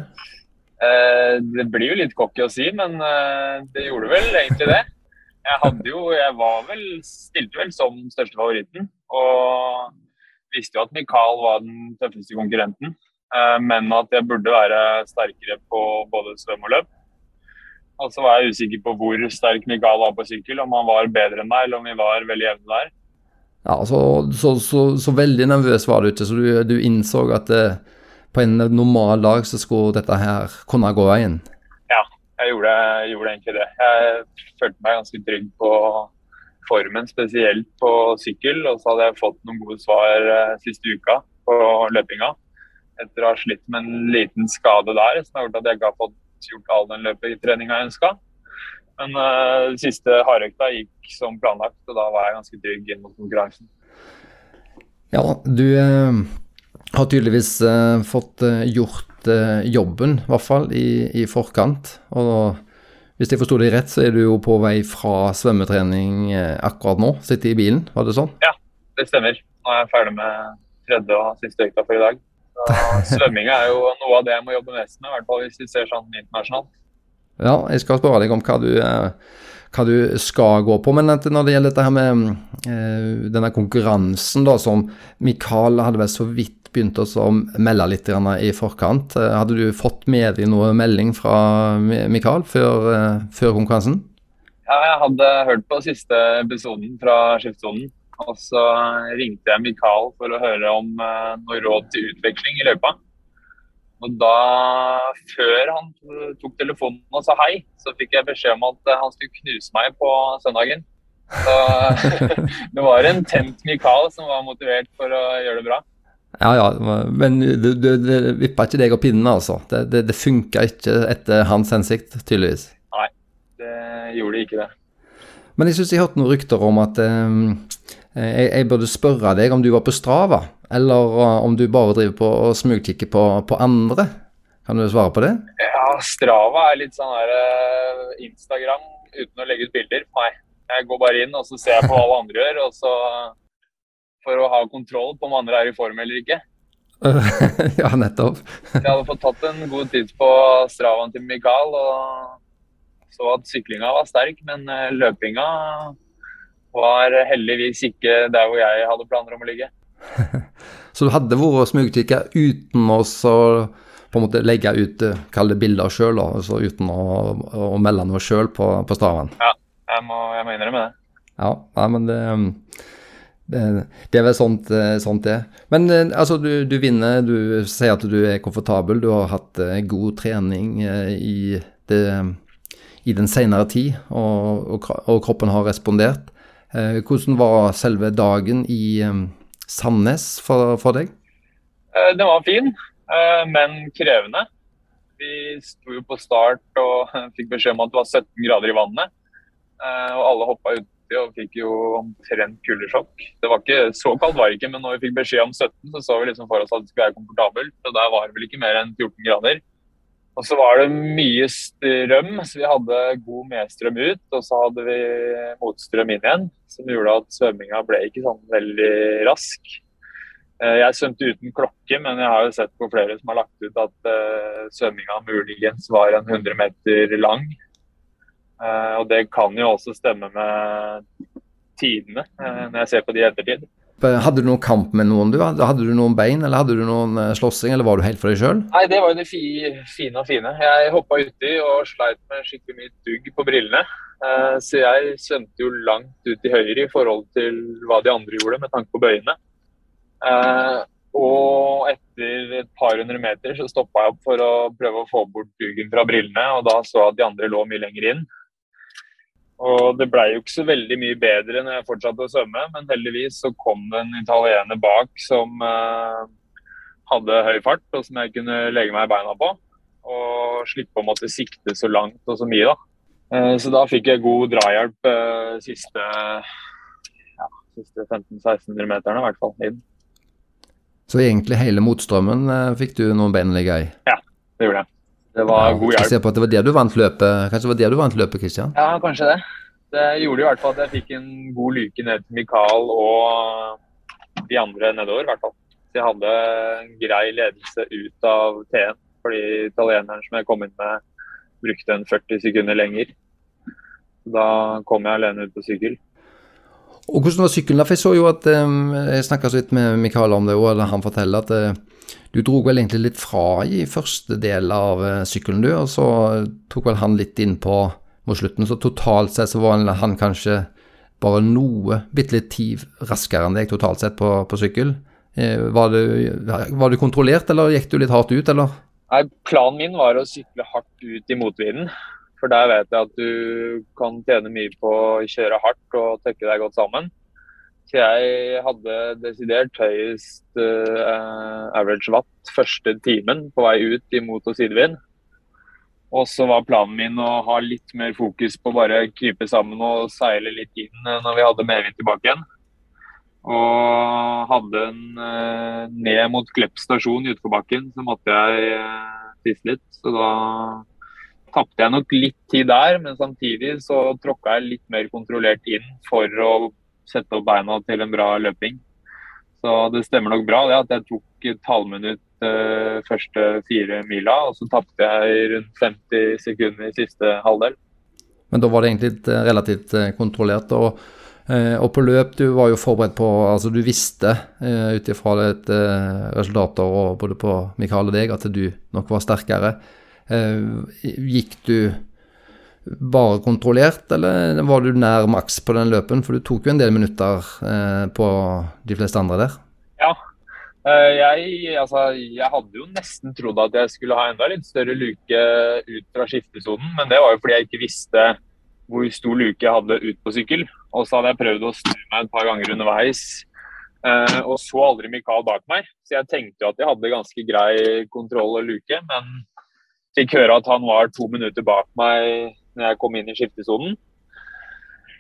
Eh, det blir jo litt cocky å si, men eh, det gjorde vel egentlig det. Jeg hadde jo Jeg var vel Stilte vel som største favoritten. Og visste jo at Mikael var den tøffeste konkurrenten. Eh, men at jeg burde være sterkere på både svøm og løp. Og så var jeg usikker på hvor sterk Mikael var på sykkel, om han var bedre enn meg, eller om vi var veldig jevne der. Ja, så, så, så, så, veldig nervøs var du ikke, så du, du innså at eh, på en normal dag så skulle dette her kunne gå veien? Ja, jeg gjorde, jeg gjorde egentlig det. Jeg følte meg ganske trygg på formen, spesielt på sykkel. Og så hadde jeg fått noen gode svar eh, siste uka på løpinga. Etter å ha slitt med en liten skade der som har gjort at jeg ikke har fått gjort all den løpetreninga jeg ønska. Men uh, siste hardøkta gikk som planlagt, og da var jeg ganske trygg inn mot konkurransen. Ja, du uh, har tydeligvis uh, fått gjort jobben, i hvert fall i, i, forkant. Og hvis jeg forsto deg rett, så er du jo på vei fra svømmetrening akkurat nå. Sitter i bilen, var det sånn? Ja, det stemmer. Nå er jeg ferdig med tredje og siste økta for i dag. Svømming er jo noe av det jeg må jobbe mest med, i hvert fall hvis vi ser sånn internasjonalt. Ja, jeg skal spørre deg om hva du, eh, hva du skal gå på. Men når det gjelder dette her med eh, denne konkurransen da, som Mikael hadde vel så vidt begynt å melde litt i forkant. Eh, hadde du fått med deg noe melding fra Mikael før, før konkurransen? Ja, jeg hadde hørt på siste episoden fra Skiftsonen. Og så ringte jeg Mikael for å høre om noe råd til utveksling i løypa. Og da, før han tok telefonen og sa hei, så fikk jeg beskjed om at han skulle knuse meg på søndagen. Så det var en tent Mikael som var motivert for å gjøre det bra. Ja, ja, men det, du, du vippa ikke deg og pinnen, altså. Det, det, det funka ikke etter hans hensikt, tydeligvis. Nei, det gjorde ikke det. Men jeg syns jeg hørte noen rykter om at um, jeg, jeg, burde spørre deg om du var på Strava, eller uh, om du bare driver på og smugkikker på, på, andre. Kan du svare på det? Ja, Strava er litt sånn her uh, Instagram uten å legge ut bilder for meg. Jeg går bare inn og så ser jeg på hva alle andre gjør, og så for å ha kontroll på om andre er i form eller ikke. ja, nettopp. jeg hadde fått tatt en god tid på Stravaen til Mikael og så at syklinga var sterk, men løpinga var heldigvis ikke der hvor jeg hadde planer om å ligge. så du hadde vært smugkikka uten å på en måte legge ut eh, kall det bilder sjøl, altså uten å, å, melde noe sjøl på, på staven? Ja, jeg må, jeg må innrømme det. Ja, nei, men det, det, det, er vel sånt, eh, sånt det Men eh, altså, du, du, vinner, du sier at du er komfortabel, du har hatt god trening i, det, i den senere tid, og, og, og kroppen har respondert. Eh, hvordan var selve dagen i Sandnes for, for deg? Eh, den var fin, eh, men krevende. Vi sto jo på start og fikk beskjed om at det var 17 grader i vannet. Og alle hoppa uti og fikk jo omtrent kuldesjokk. Det var ikke så kaldt var det ikke, men når vi fikk beskjed om 17, så så vi liksom for oss at det skulle være komfortabelt. Og der var det vel ikke mer enn 14 grader. Og så var det mye strøm, så vi hadde god medstrøm ut. Og så hadde vi motstrøm inn igjen, som gjorde at svømminga ble ikke sånn veldig rask. Eh, jeg svømte uten klokke, men jeg har jo sett på flere som har lagt ut at uh, svømminga muligens var en 100 meter lang. Uh, og det kan jo også stemme med tidene, når jeg ser på de i ettertid. Hadde du noen kamp med noen? du? Hadde du noen bein, eller hadde du noen uh, slåssing, eller var du helt for deg sjøl? Nei, det var jo det fi, fine og fine. Jeg hoppa uti og sleit med skikkelig mye dugg på brillene. Uh, så jeg svømte jo langt ut til høyre i forhold til hva de andre gjorde med tanke på bøyene. Og etter et par hundre meter så stoppa jeg opp for å prøve å få bort duggen fra brillene, og da så jeg at de andre lå mye lenger inn. Og det blei jo ikke så veldig mye bedre når jeg fortsatte å svømme, men heldigvis så kom det en italiener bak som eh, hadde høy fart, og som jeg kunne legge meg i beina på. Og slippe å måtte sikte så langt og så mye, da. Eh, så da fikk jeg god drahjelp eh, siste, ja, siste 1500-1600 meterne, i hvert fall. inn. Så egentlig hele motstrømmen fikk du noen bein å ligge i? Ja, det gjorde jeg. Det var ja, god hjelp. Ser på at det var der du vant løpet, Kanskje det var der du vant løpet, Kristian? Ja, kanskje det. Det gjorde i hvert fall at jeg fikk en god lyke ned til Mikael og de andre nedover, i hvert fall. Så jeg hadde en grei ledelse ut av T-en, fordi italieneren som jeg kom inn med, brukte en 40 sekunder lenger. Da kom jeg alene ut på sykkel. Og hvordan var sykkelen? For jeg så jo at um, Jeg snakka så vidt med Mikael om det, og han forteller at uh, du dro vel egentlig litt fra i første del av uh, sykkelen, du. Og så tok vel han litt inn på mot slutten. Så totalt sett så var han kanskje bare noe, bitte litt tid raskere enn deg totalt sett på, på sykkel. Uh, var, du, var du kontrollert, eller gikk du litt hardt ut, eller? Nei, Planen min var å sykle hardt ut i motvinden. For der vet jeg at du kan tjene mye på å kjøre hardt og tøkke deg godt sammen. Så jeg hadde desidert høyest uh, average watt første timen på vei ut i mot- og sidevind. Og så var planen min å ha litt mer fokus på bare krype sammen og seile litt inn eh, når vi hadde medvind tilbake igjen. Og hadde en uh, ned mot Klepp stasjon i utforbakken, så måtte jeg uh, tisse litt. Så da tapte jeg nok litt tid der, men samtidig så tråkka jeg litt mer kontrollert inn for å sette opp beina til en bra løping. Så det stemmer nok bra det at jeg tok et halvminutt eh, første fire mila, og så tapte jeg rundt 50 sekunder i siste halvdel. Men da var det egentlig relativt kontrollert. og og på løp, du var jo forberedt på Altså, du visste uh, ut ifra resultater og både på Mikael og deg at du nok var sterkere. Gikk du bare kontrollert, eller var du nær maks på den løpen? For du tok jo en del minutter eh, på de fleste andre der. Ja. Uh, jeg, altså, jeg hadde jo nesten trodd at jeg skulle ha enda litt større luke ut fra skiftesonen, men det var jo fordi jeg ikke visste hvor stor luke jeg hadde ut på sykkel. Og så hadde jeg prøvd å snu meg et par ganger underveis. eh, og så aldri Mikael bak meg. Så jeg tenkte jo at jeg hadde ganske grei kontroll og luke, men fikk høre at han var to minutter bak meg når jeg kom inn i skiftesonen.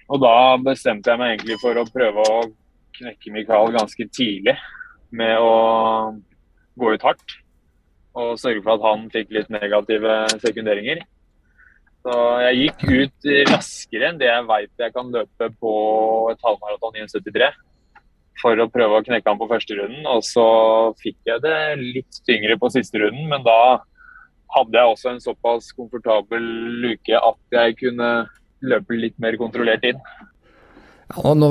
Og da bestemte jeg meg egentlig for å prøve å knekke Mikael ganske tidlig med å gå ut hardt. Og sørge for at han fikk litt negative sekunderinger. Så jeg gikk ut raskere enn det jeg veit jeg kan løpe på et halvmaraton i en 73. For å prøve å knekke han på første runden. Og så fikk jeg det litt tyngre på siste runden, men da hadde jeg også en såpass komfortabel luke at jeg kunne løpe litt mer kontrollert inn. Ja, nå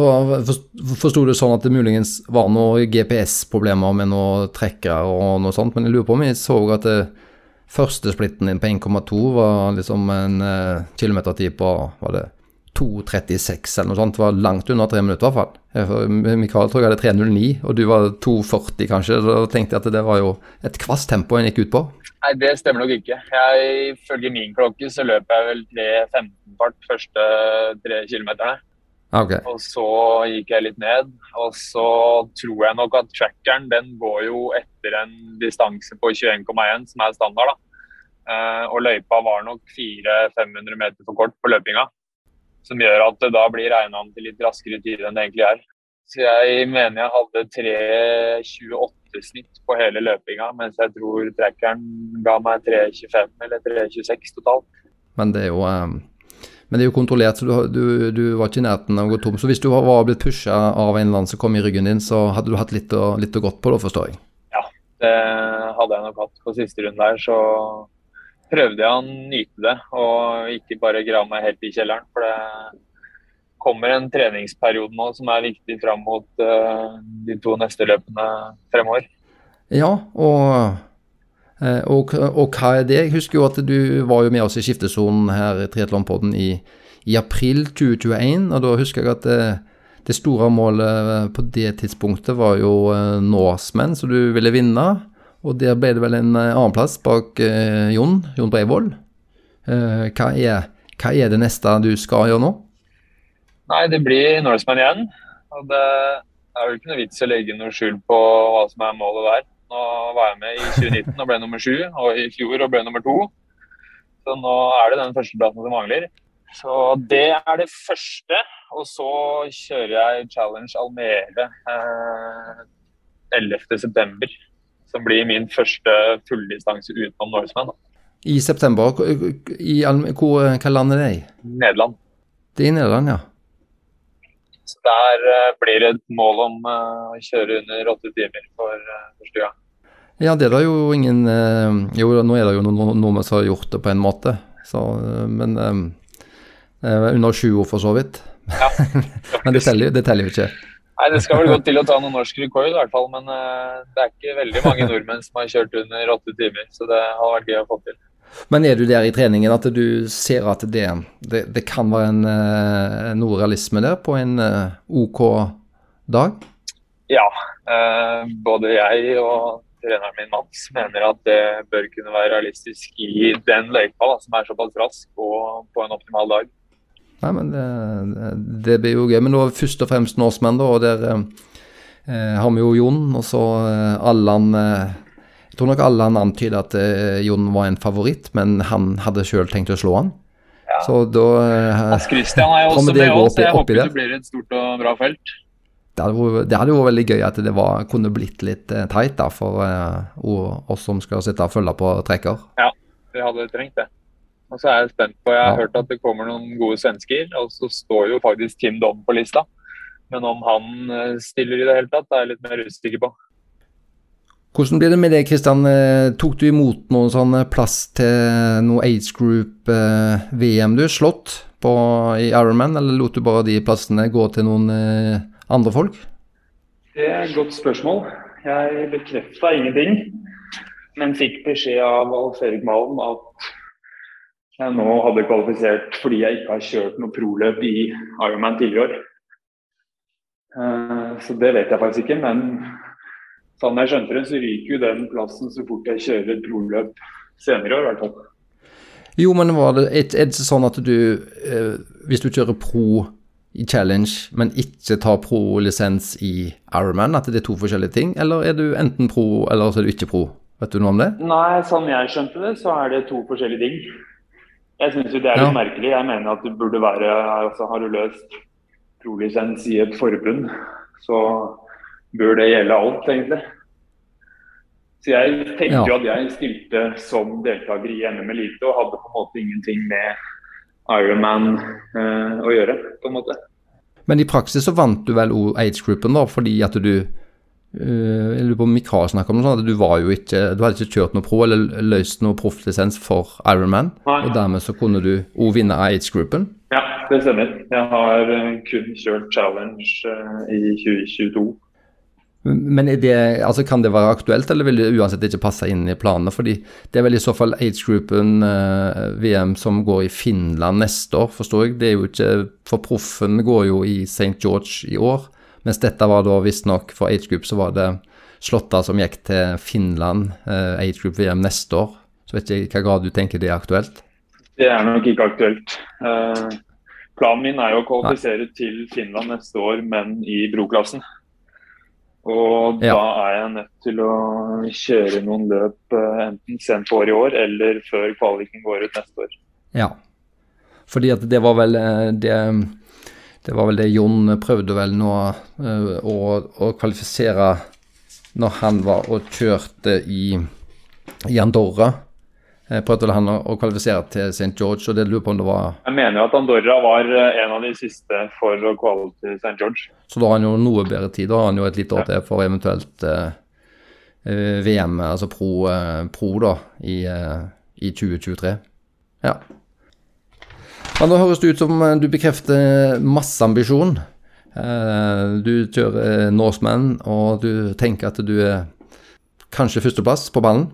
Forsto du sånn at det muligens var noen GPS-problemer med noen trekkere og noe sånt, men jeg lurer på om jeg så at det første splitten din på 1,2 var liksom en eh, kilometertid på var det 2,36 eller noe sånt. Det var langt under tre minutter i hvert fall. Mikael tror jeg hadde 3,09, og du var 2,40 kanskje. Da tenkte jeg at det var jo et kvast tempo en gikk ut på. Nei, det stemmer nok ikke. Jeg Ifølge min klokke så løper jeg vel 3.15 fart første tre kilometerne. Okay. Og så gikk jeg litt ned. Og så tror jeg nok at trackeren den går jo etter en distanse på 21,1, som er standard. da. Uh, og løypa var nok 400-500 meter for kort på løpinga. Som gjør at det da blir regna om til litt raskere tid enn det egentlig er. Så jeg mener jeg hadde 3.28 snitt på hele løpinga, mens jeg tror trackeren ga meg 3.25 eller 3.26 totalt. Men det er jo um men det er jo kontrollert, så du, du, du, var ikke i nærheten av å gå tom. Så hvis du var blitt pusha av en eller annen som kom i ryggen din, så hadde du hatt litt å, litt å gått på da, forstår jeg? Ja, det hadde jeg nok hatt. På siste runde der så prøvde jeg å nyte det, og ikke bare grave meg helt i kjelleren. For det kommer en treningsperiode nå som er viktig fram mot uh, de to neste løpene fremover. Ja, og og, og, hva er det? Jeg husker jo at du var jo med oss i skiftesonen her i Triatlonpodden i, i, april 2021. Og da husker jeg at det, det, store målet på det tidspunktet var jo Norseman, så du ville vinne. Og der ble det vel en annenplass bak eh, Jon, Jon Breivoll. Eh, hva, er, hva er det neste du skal gjøre nå? Nei, det blir Norseman igjen. Og det er jo ikke noe vits å legge noe skjul på hva som er målet der. Nå var jeg med i 2019 og ble nummer sju, og i fjor og ble nummer to. Så nå er det den førsteplassen som mangler. Så det er det første. Og så kjører jeg Challenge Almere eh, 11.9. Som blir min første fulldistanse utenom Norseman. I september. I, hvor, hva land er det i? Nederland. Det er i Nederland, ja. Så der uh, blir det et mål om uh, å kjøre under åtte timer for første gang. Ja, det er da jo ingen Jo, nå er det jo noen nordmenn som har gjort det på en måte, så Men Eh, under sju år, for så vidt. Ja, Men det det teller jo ikke. Nei, Det skal vel gå til å ta noen norsk rekord, i hvert fall. Men eh, det er ikke veldig mange nordmenn som har kjørt under åtte timer. Så det har vært gøy å få til. Men er du der i treningen at du ser at det, det, det kan være en, eh, noe realisme der på en eh, OK dag? Ja. både jeg og treneren min Mats mener at det bør kunne være realistisk i den løypa, som er såpass rask, og på en optimal dag. Nei, men det, det blir jo gøy. Men nå først og fremst norskmenn, da. Og der eh, har vi jo Jon, og så eh, Allan eh, Jeg tror nok Allan antyder at eh, Jon var en favoritt, men han hadde sjøl tenkt å slå han. Ja. Så da eh, Christian er jo også det med oss, jeg håper det? det blir et stort og bra felt. det hadde, vært, det veldig gøy at det var, kunne blitt litt eh, tight da, for eh, oss som skal sitte og følge på trekker. Ja, Vi hadde trengt det. Og så er jeg spent på, Jeg har Ja. hørt at det kommer noen gode svensker, og så står jo faktisk Tim Dom på lista. Men om han eh, stiller i det hele tatt, er jeg litt mer usikker på. Hvordan blir det med det, Kristian? Eh, Tok du imot noen sånn eh, plass til noe age group-VM du slått på i Ironman, eller lot du bare de plassene gå til noen andre folk? Det er et godt spørsmål. Jeg bekrefta ingenting, men fikk beskjed av Alf Erik Malm at jeg nå hadde kvalifisert fordi jeg ikke har kjørt noe proløp i Ironman tidligere. år. Så det vet jeg faktisk ikke, men sånn jeg skjønte det, så ryker jo den plassen så fort jeg kjører et proløp senere i år, i hvert fall. Jo, men var det, er det sånn at du, eh, hvis du kjører pro i challenge, men ikke tar pro-lisens i Ironman, at det er to forskjellige ting? Eller er du enten pro, eller så er du ikke pro? Vet du noe om det? Nei, sånn jeg skjønte det, så er det to forskjellige ting. Jeg syns jo det er litt Ja. merkelig. Jeg mener at det burde være altså Har du løst prolisens i et forbund, så bør det gjelde alt, egentlig. Så jeg tenkte Ja. jo at jeg stilte som deltaker i NM Elite og hadde på en måte ingenting med Ironman eh, å gjøre, på en måte. Men i praksis så vant du vel age-gruppen, da, fordi at du Jeg lurer på om Mikael snakka om noe sånt, at du var jo ikke Du hadde ikke kjørt noe pro eller løst noe profflisens for Ironman, Nei. og dermed så kunne du òg vinne AIDS-gruppen Ja, det stemmer. Jeg har eh, kun kjørt challenge eh, i 2022. Men det, altså kan det være aktuelt, eller vil det uansett ikke passe inn i planene? Fordi det er vel i så fall aids-gruppen øh, VM som går i Finland neste år, forstår jeg. Det er jo ikke For proffen går jo i St. George i år, mens dette var da visstnok for age-group så var det slåtta som gikk til Finland, eh, age-group VM neste år. Så vet ikke i hvilken grad du tenker det er aktuelt. Det er nok ikke aktuelt. Eh, planen min er jo å kvalifisere til Finland neste år, men i broklassen. Og Ja. da er jeg nødt til å kjøre noen løp eh, enten sent på året i år eller før kvaliken går ut neste år. Ja. Fordi at det var vel eh, det, det var vel det Jon prøvde vel nå eh, å, å kvalifisere når han var og kjørte i, i Andorra. Eh, Prøvde vel han å, å kvalifisere til St. George, og det lurer på om det var Jeg mener jo at Andorra var eh, en av de siste for å kvale til St. George. Så da har han jo noe bedre tid. Da har han jo et lite år til for eventuelt eh, VM, altså pro, eh, pro da, i, eh, i 2023. Ja. Men nå høres det ut som eh, du bekrefter masseambisjon. Eh, du kjører eh, Norseman, og du tenker at du er kanskje førsteplass på ballen.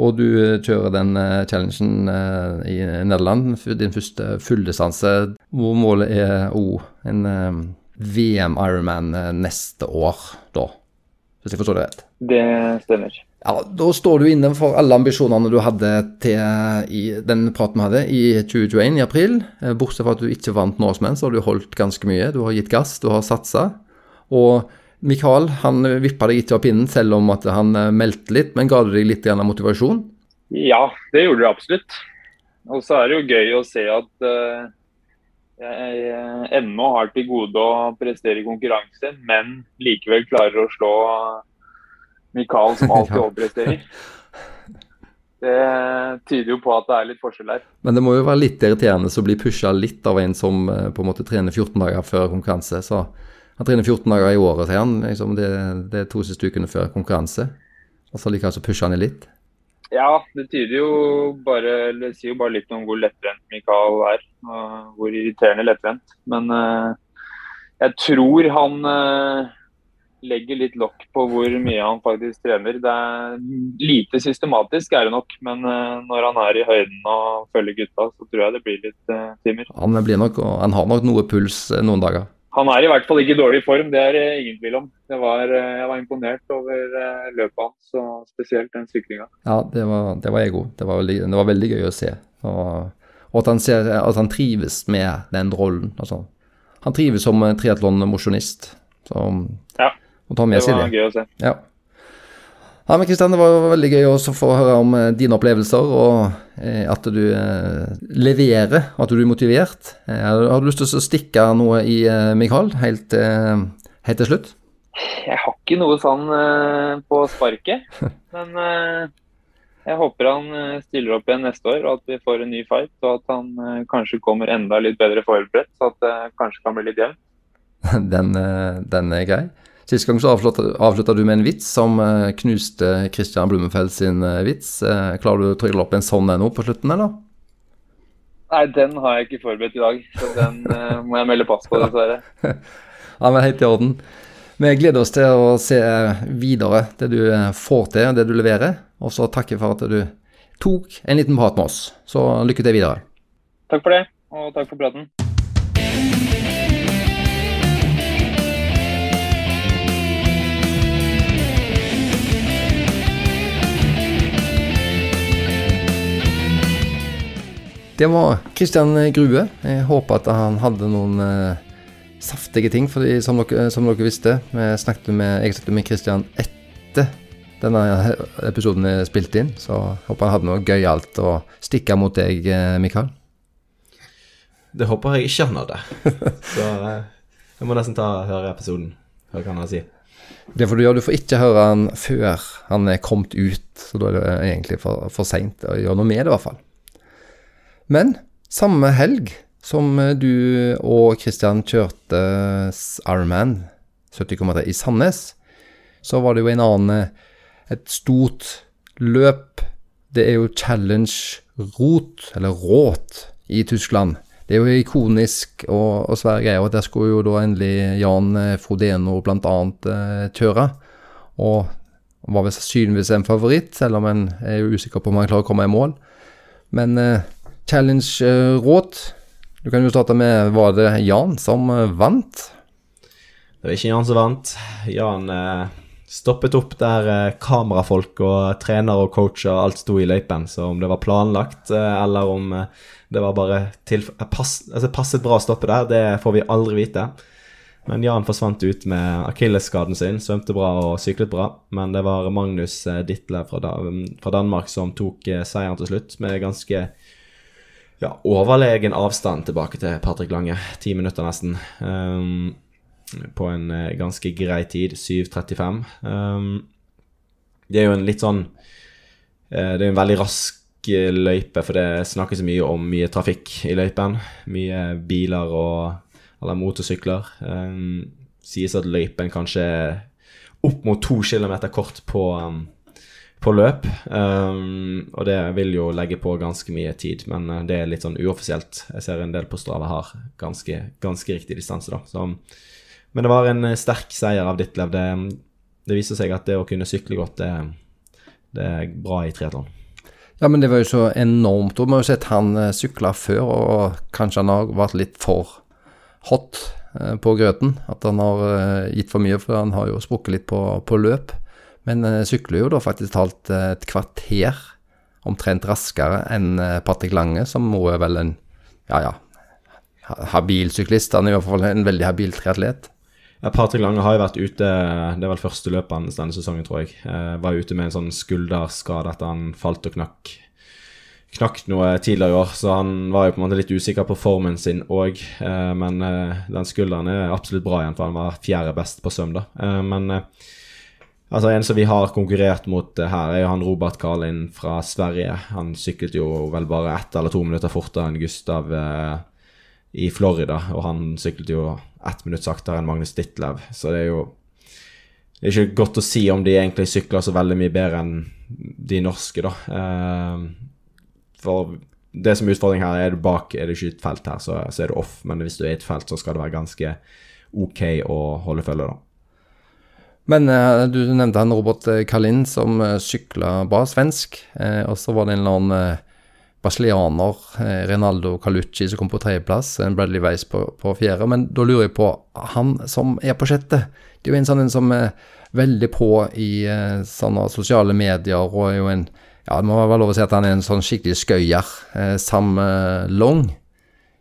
Og du eh, kjører den eh, challengen eh, i Nederland, din første fulldistanse, hvor målet er òg en eh, VM Ironman eh, neste år, da. Hvis jeg forstår det rett. Det stemmer. Ja, Da står du inne for alle ambisjonene du hadde til i den praten vi hadde i 2021 i april. Eh, Bortsett fra at du ikke vant Norseman, så har du holdt ganske mye. Du har gitt gass, du har satsa. Og Mikael han vippa deg ikke av pinnen, selv om at han eh, meldte litt. Men ga du deg litt grann motivasjon? Ja, det gjorde det absolutt. Og så er det jo gøy å se at uh, jeg ennå har til gode å prestere i konkurranse, men likevel klarer å slå Mikael, som alltid Ja. overpresterer. Det tyder jo på at det er litt forskjell her. Men det må jo være litt irriterende å bli pusha litt av en som eh, på en måte trener 14 dager før konkurranse. Så han trener 14 dager i året, sier han. Liksom det, det er to siste ukene før konkurranse. Og så likevel så pusher han det litt. Ja, det tyder jo bare eller sier jo bare litt om hvor lettvendt Mikael er. Og hvor irriterende lettvendt. Men uh, jeg tror han uh, legger litt lokk på hvor mye han faktisk trener. Det er lite systematisk, er det nok. Men uh, når han er i høyden og følger gutta, så tror jeg det blir litt timer. Han, blir nok, han har nok noe puls noen dager. Han er i hvert fall ikke i dårlig form, det er det ingen tvil om. Var, eh, jeg var imponert over eh, løpet hans, og spesielt den syklinga. Ja, det var, det var jeg òg. Det, det, var veldig gøy å se. Og, og at, han ser, at, han trives med den rollen. Altså, han trives som triatlonmosjonist. Ja, det var gøy å se. Ja. Ja, men Kristian, Det var veldig gøy å få høre om eh, dine opplevelser, og eh, at du eh, leverer, at du er motivert. Har du lyst til å stikke noe i Mikael helt, helt til slutt? Jeg har ikke noe sånn på sparket, men jeg håper han stiller opp igjen neste år, og at vi får en ny fight. Og at han kanskje kommer enda litt bedre forberedt, så at det kanskje kan bli litt jevnt. Den, den er grei. Sist gang så avslutta du med en vits som uh, knuste Christian Blumenfeld sin uh, vits. Uh, klarer du å trylle opp en sånn nå på slutten, eller? Nei, den har jeg ikke forberedt i dag, så den må jeg melde pass på, dessverre. ja, men helt i orden. Vi gleder oss til å se videre det du får til, det du leverer. Og så takker for at du tok en liten prat med oss. Så lykke til videre. Takk for det, og takk for praten. Det var Kristian Grue. Jeg håper at han hadde noen eh, saftige ting, for som dere, som dere visste. Snakket med, jeg snakket med Kristian etter denne episoden er spilt inn, så håper han hadde noe gøyalt å stikke mot deg, eh, Mikael. Det håper jeg ikke han hadde. så jeg må nesten ta høre episoden. Hva han har å si? Det får du gjøre. Du får ikke høre han før han er kommet ut, så da er det egentlig for, for seint å gjøre noe med det, i hvert fall. Men samme helg som eh, du og Christian kjørte Ironman 70,3 i Sandnes, så var det jo en annen eh, Et stort løp. Det er jo Challenge Rot, eller Råt, i Tyskland. Det er jo ikonisk og, og svære greier. og Der skulle jo da endelig Jan eh, Frodeno bl.a. Eh, kjøre. Og var vel sannsynligvis en favoritt, selv om en er jo usikker på om han klarer å komme i mål. Men uh, challenge-råd. Du kan jo starte med Var det Jan som eh, vant? Det var ikke Jan som vant. Jan eh, stoppet opp der eh, kamerafolk og trener og coacher alt sto i løypen. Så om det var planlagt eller om det var bare pass, altså passet bra å stoppe der, det får vi aldri vite. Men Jan forsvant ut med akilleskaden sin. Svømte bra og syklet bra. Men det var Magnus Ditle fra, fra Danmark som tok seieren til slutt, med ganske ja, overlegen avstand tilbake til Patrick Lange. Ti minutter nesten. Um, på en uh, ganske grei tid. 7.35. Um, det er jo en litt sånn uh, Det er en veldig rask uh, løype, for det snakkes mye om mye trafikk i løypen. Mye biler og eller motorsykler. Um, sies at løypen kanskje er opp mot to kilometer kort på um, på løp. Um, og det vil jo legge på ganske mye tid, men uh, det er litt sånn uoffisielt. Jeg ser en del på Strava har ganske, ganske riktig distanse, da. Så, men det var en uh, sterk seier av Ditlev. Det, det viser seg at det å kunne sykle godt, det, det er bra i triatlon. Ja, men det var jo så enormt. Og vi har jo sett han uh, sykle før, og kanskje han har vært litt for hot på grøten. At han har gitt for mye, for han har jo sprukket litt på, på løp. Men uh, sykler jo da faktisk talt uh, et kvarter omtrent raskere enn uh, Patrick Lange, som må er vel en ja, ja, habil syklist. Han er i hvert fall en veldig habil triatlet. Ja, Patrick Lange har jo vært ute Det er vel første løpet hans denne sesongen, tror jeg. Eh, var ute med en sånn skulderskade etter han falt og knakk knakk noe tidligere i år, så han var jo på en måte litt usikker på formen sin òg. Eh, men eh, den skulderen er absolutt bra igjen, for han var fjerde best på søm, da. Eh, men Altså En som vi har konkurrert mot uh, her, er jo han Robert Karlin fra Sverige. Han syklet jo vel bare ett eller to minutter fortere enn Gustav eh, i Florida. Og han syklet jo ett minutt saktere enn Magnus Ditlev. Så det er jo det er ikke godt å si om de egentlig sykler så veldig mye bedre enn de norske, da. Eh, for det som er utfordringen her, er du bak, er det ikke et felt her, så, så, er du off. Men hvis du er i et felt, så skal det være ganske OK å holde følge, da. Men eh, du nevnte han Robert Kalin som eh, sykla bra, svensk. Eh, og så var det en eller annen eh, brasilianer, eh, Renaldo Calucci, som kom på tredjeplass. Bradley Weiss på, på fjerde. Men da lurer jeg på han som er på sjette. Det er jo en sånn en som er veldig på i eh, sånne sosiale medier, og er jo en Ja, det må være lov å si at han er en sånn skikkelig skøyer. Eh, Sam eh, Long.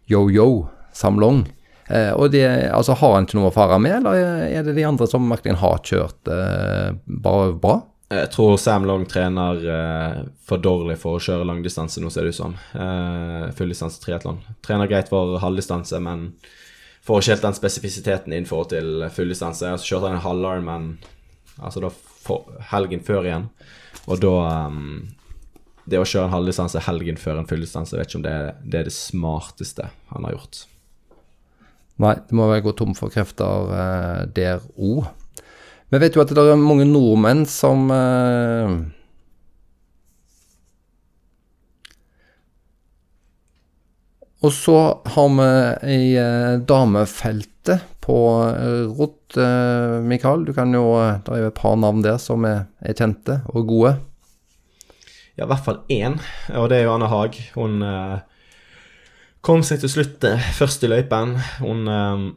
Yo-yo. Sam Long. Eh, og det, altså Har han ikke noe å fare med, eller er det de andre som virkelig har kjørt eh, bare bra? Jeg tror Sam Long trener eh, for dårlig for å kjøre langdistanse, nå ser det ut som. Eh, Fulldistanse triatlon. Trener greit for halvdistanse, men får ikke helt den spesifisiteten inn forhold til fulldistanse. Så kjørte han en halvarm altså da helgen før igjen, og da um, Det å kjøre en halvdistanse helgen før en fulldistanse, jeg vet ikke om det det er, det smarteste han har gjort. Nei, det må vel gå tom for krefter eh, der òg. Vi vet jo at det er mange nordmenn som eh, Og så har vi ei eh, damefeltet på eh, Rott. Eh, Mikael, du kan jo eh, Det er jo et par navn der som er, er, kjente og gode. Ja, i hvert fall én, og det er jo Anne Haag. Hun eh, kom seg til slutt eh, først i løypen. Hun um,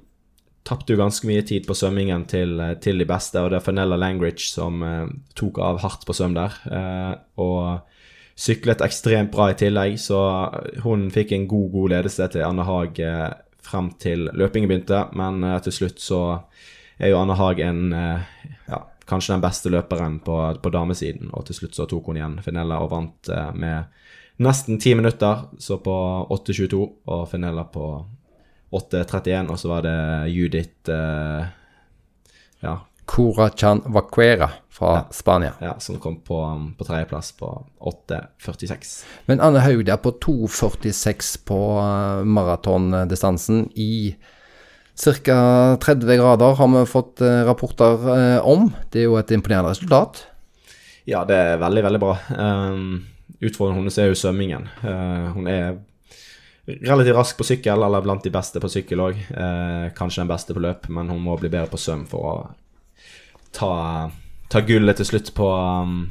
tapte jo ganske mye tid på svømmingen til, til, de beste, og det er Fenella Langridge som tok av hardt på svøm der. og Syklet ekstremt bra i tillegg, så hun fikk en god, god ledelse til Anne Haag uh, frem til løpingen begynte. Men eh, til slutt så er jo Anne Haag en eh, ja, kanskje den beste løperen på, på, damesiden. Og til slutt så tok hun igjen Fenella og vant med nesten ti minutter, så på 8.22, og Finella på 8.31, og så var det Judith ja, Cora Chan Vaquera fra ja. Spania. Ja, som kom på, um, på tredjeplass på 8,46. Men Anne Haug der på 2,46 på uh, maratondistansen i ca. 30 grader har vi fått uh, rapporter uh, om. Det er jo et imponerende resultat. Ja, det er veldig, veldig bra. Um, utfordringen hennes er jo svømmingen. Uh, hun er relativt rask på sykkel, eller blant de beste på sykkel òg. Uh, kanskje den beste på løp, men hun må bli bedre på svøm for å ta, ta gullet til slutt på um,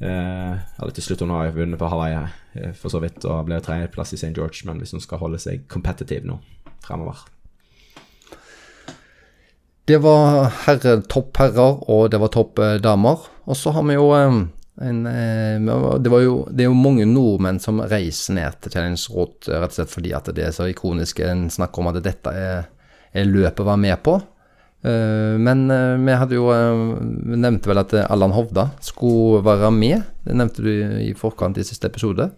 eh, Eller til slutt, hun har vunnet på Hawaii eh, for så vidt og ble tredjeplass i St. George, men hvis hun skal holde seg competitive nå fremover Det var herre, toppherrer, og det var toppdamer. Og så har vi jo eh, en, det, jo, det, er jo mange nordmenn som reiser ned til Challenge Road rett og slett fordi at det er så ikonisk. En snakker om at dette er, er løpet være med på. Eh, men eh, vi hadde jo eh, nevnte vel at Allan Hovda skulle være med. Det nevnte du i forkant i siste episode.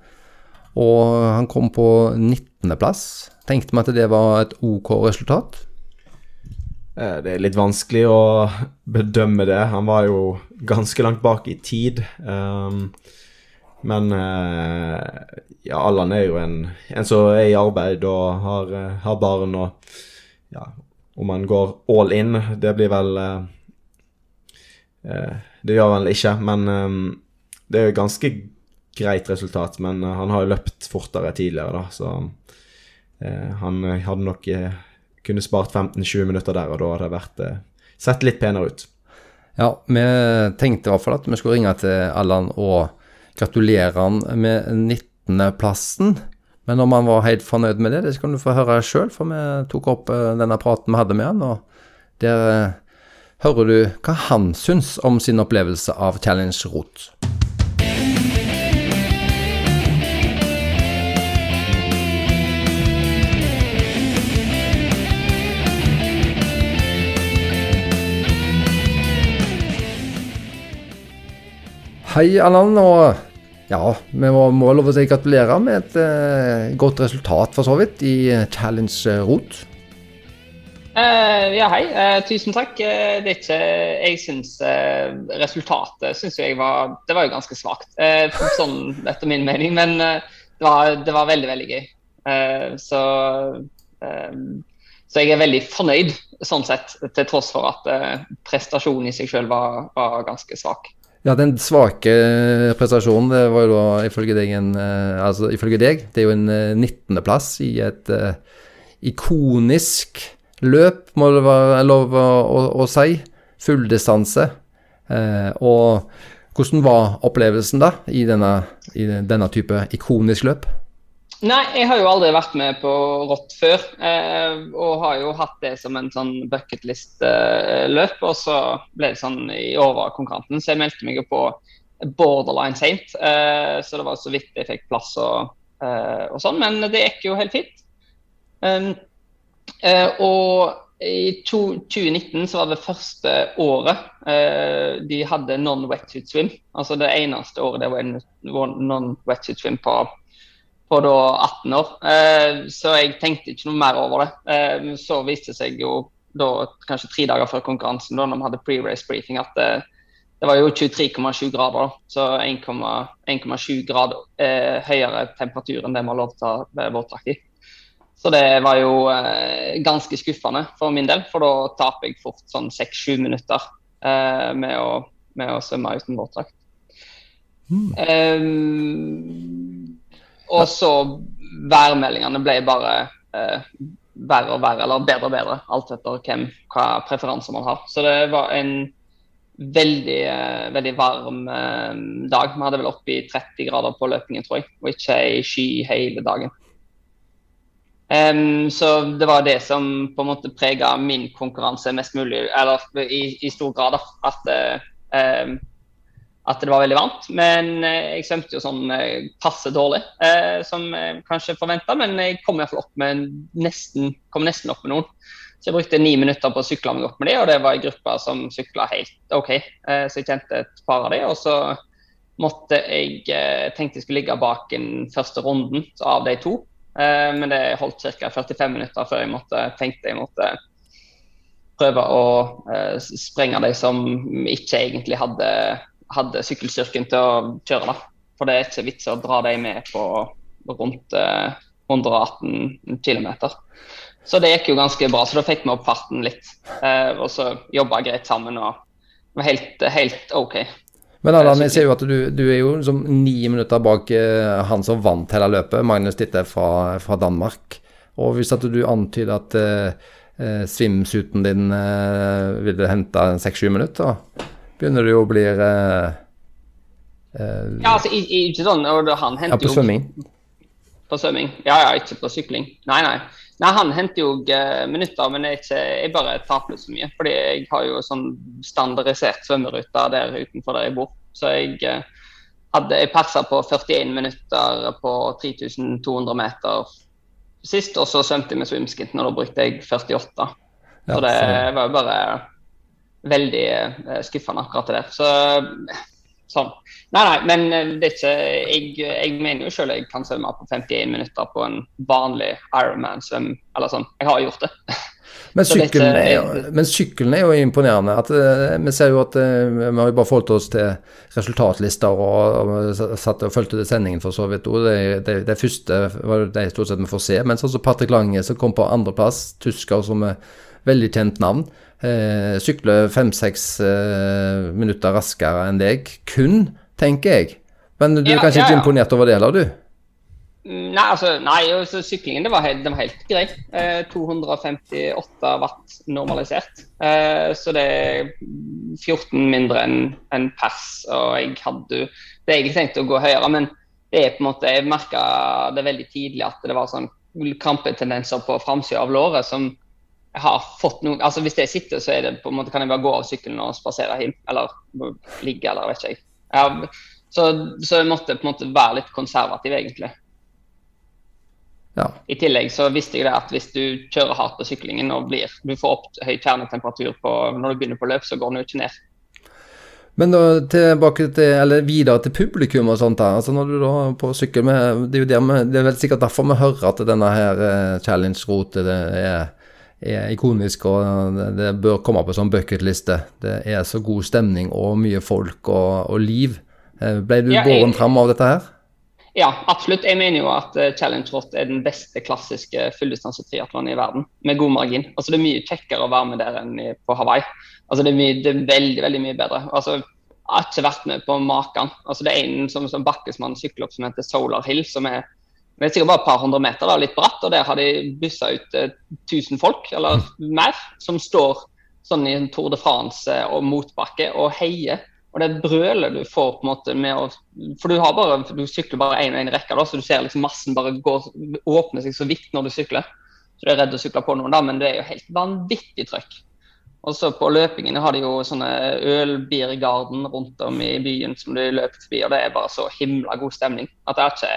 Og han kom på 19.-plass. Tenkte vi at det var et OK resultat? Det er litt vanskelig å bedømme det. Han var jo ganske langt bak i tid. Um, men ja, Allan er jo en, en som er i arbeid og har, har barn og ja, om han går all in. Det blir vel eh, eh Det gjør han ikke, men eh, det er jo ganske greit resultat. Men eh, han har jo løpt fortere tidligere, da, så eh, han hadde nok kunne spart 15-20 minutter der, og da hadde det vært sett litt penere ut. Ja, vi tenkte i hvert fall at vi skulle ringe til Allan og gratulere han med 19.-plassen. Men om han var helt fornøyd med det, det skal du få høre sjøl, for vi tok opp uh, denne praten vi hadde med han, og der uh, hører du hva han syns om sin opplevelse av Challenge Rot. Hei, Allan. og ja, vi må, må lov å si gratulerer med et eh, godt resultat, for så vidt, i eh, Challenge eh, Rot. Uh, ja, hei. Uh, tusen takk. Uh, det er ikke Jeg syns resultatet synes jeg var Det var jo ganske svakt, sånn etter min mening. Men det var, det, var, veldig, veldig gøy. så så jeg er veldig fornøyd sånn sett, til tross for at eh, prestasjonen i seg selv var, var ganske svak. Ja, den svake prestasjonen, det var jo da ifølge deg en eh, Altså ifølge deg, det er jo en eh, 19.-plass i et uh, ikonisk løp, må det være lov å, å, å si. Fulldistanse. Uh, og hvordan var opplevelsen da, i denne, i denne type ikonisk løp? Nei, jeg har jo aldri vært med på rått før. Eh, og har jo hatt det som en sånn bucketlist-løp. og så ble det sånn i konkurranten, så jeg meldte meg jo på borderline seint. Eh, så det var så vidt jeg fikk plass og, eh, og sånn. Men det gikk jo helt fint. Um, eh, og i to, 2019 så var det første året eh, de hadde non-wetsuit swim. Altså det eneste året det var non-wetsuit swim på på da 18 år. Eh, så jeg tenkte ikke noe mer over det. Eh, så viste det seg jo da kanskje tre dager før konkurransen, da når vi hadde pre-race briefing, at det, det var jo 23,7 grader. Så 1,7 grader eh, høyere temperatur enn det vi har lov til å ha våtdrakt i. Så det var jo eh, ganske skuffende for min del, for da taper jeg fort sånn 6-7 minutter eh, med, å, med, å, svømme uten våtdrakt. Mm. Um, og så værmeldingene ble bare eh, verre og verre, eller bedre og bedre, alt etter hvem, hva preferanser man har. Så det var en veldig, eh, veldig varm eh, dag. Vi hadde vel opp i 30 grader på løpingen, tror jeg, og ikke ei sky hele dagen. Um, så det var det som på en måte prega min konkurranse mest mulig, eller i, i stor grad. da, at uh, at det var veldig varmt. Men eh, jeg svømte jo sånn eh, passe dårlig, eh, som jeg kanskje forventa. Men jeg kom iallfall opp med nesten, kom nesten opp med noen. Så jeg brukte ni minutter på å sykle meg opp med de, og det var ei gruppe som sykla helt OK. Eh, så jeg kjente et par av de, og så måtte jeg eh, tenkte jeg skulle ligge bak den første runden av de to. Eh, men det holdt ca. 45 minutter før jeg måtte, tenkte jeg måtte prøve å sprenge de som ikke egentlig hadde hadde sykkelstyrken til å kjøre. da. For det er ikke vits å dra dem med på rundt eh, 118 km. Så det gikk jo ganske bra, så da fikk vi opp farten litt. Eh, og så jobba greit sammen og var helt, helt OK. Men Allan, jeg ser jo at du, du er jo liksom ni minutter bak eh, han som vant hele løpet, Magnus Ditte fra, fra Danmark. Og hvis at du antyder at eh, eh swimsuiten din eh, ville hente seks-sju minutter, begynner det jo å bli uh, uh, Ja, altså ikke sånn han henter ja, på svømming. På svømming. Ja, ja, ikke på sykling. Nei, nei. Nei, Han henter jo uh, minutter, men jeg, ikke, jeg bare taper så mye. Fordi jeg har jo sånn standardisert svømmerute der utenfor der jeg bor. Så jeg hadde jeg passa på 41 minutter på 3200 meter sist, og så svømte jeg med swimskint, og da brukte jeg 48. Så det var jo bare veldig uh, skuffende akkurat det der. Så sånn. Nei, nei, men eh, det er ikke Jeg, jeg mener jo selv jeg kan svømme på 51 minutter på en vanlig Ironman-svøm, eller sånn. Jeg har gjort det. Men sykkelen, er jo, men sykkelen er jo imponerende. At, uh, vi ser jo at uh, vi har jo bare forholdt oss til resultatlister og, og satt og fulgte det sendingen for så vidt. Det, det, det første var det stort sett vi får se. Men sånn som Patrick Lange som kom på andreplass, tysker som er veldig kjent navn eh, sykle fem-seks eh, minutter raskere enn deg. Kun, tenker jeg. Men du er kanskje ja, ikke imponert over det heller, du? Mm, nei, altså, nei, altså, syklingen det var, helt, var helt grei. Eh, 258 watt normalisert. Eh, så det er 14 mindre enn en pers. Og jeg hadde det er egentlig tenkt å gå høyere, men det er på en måte, jeg merka det veldig tidlig at det var sånn krampetendenser på framsida av låret som jeg har fått noe altså Hvis jeg sitter, så er det på en måte, kan jeg bare gå av sykkelen og spasere hjem. Eller ligge, eller vet ikke jeg. jeg så, så, jeg måtte på en måte være litt konservativ, egentlig. Ja. I tillegg så visste jeg det at hvis du kjører hardt på syklingen og blir, du får opp høy kjernetemperatur på, når du begynner på løp, så går den jo ikke ned. Men da tilbake til, eller videre til publikum og sånt. da, altså Når du da på sykkel med, Det er jo der med, det er vel sikkert derfor vi hører at denne her uh, challenge-rotet er er ikonisk, og det bør komme på en sånn bucketliste. Det er så god stemning og mye folk og, og liv. Eh, ble du ja, båren fram av dette her? Ja, absolutt. Jeg mener jo at uh, Challenge Rot er den beste klassiske fulldistansetriatlonen i verden, med god margin. Altså Det er mye kjekkere å være med der enn på Hawaii. Altså Det er, mye, det er veldig veldig mye bedre. Altså Jeg har ikke vært med på maken. Altså Det er en som, som bakkesmann sykler opp som heter Solar Hill, som er det er sikkert bare et par hundre meter, da, litt bratt. og Der har de bussa ut eh, 1000 folk, eller mer, som står sånn i en Tour de France og motbakke og heier og det brølet du får på en måte med å For du, bare, du sykler bare én og én rekke, så du ser liksom massen bare gå, åpne seg så vidt når du sykler. Så du er redd å sykle på noen, da, men det er jo helt vanvittig trøkk. Og så På løpingen har de jo sånne ølbiergarden rundt om i byen som du løper forbi, og det er bare så himla god stemning. at det er ikke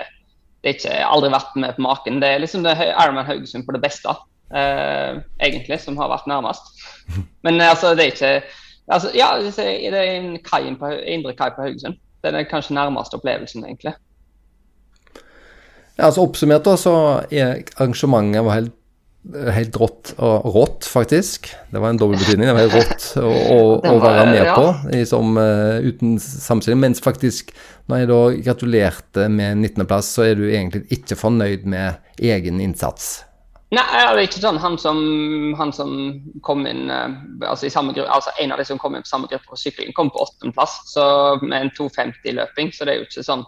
det er ikke aldri vært med på maken. Det er liksom det Ironman Haugesund på det beste, eh, egentlig, som har vært nærmest. Men altså, det er ikke Altså, ja, det er en kai på, indre kai på Haugesund. Den er kanskje nærmeste opplevelsen, egentlig. Ja, altså Oppsummert da, så er arrangementet var helt, helt rått, og rått, faktisk. Det var en dobbel betydning. Det var helt rått å, å, å være med ja. på liksom, uten samstilling. Mens faktisk, når jeg da gratulerte med 19.-plass, så er du egentlig ikke fornøyd med egen innsats. Nei, det er ikke sånn. Han som, han som kom inn uh, altså, gruppe, altså En av de som kom inn på samme gruppe på sykling, kom på åttendeplass med en 2,50-løping. Så det er jo ikke sånn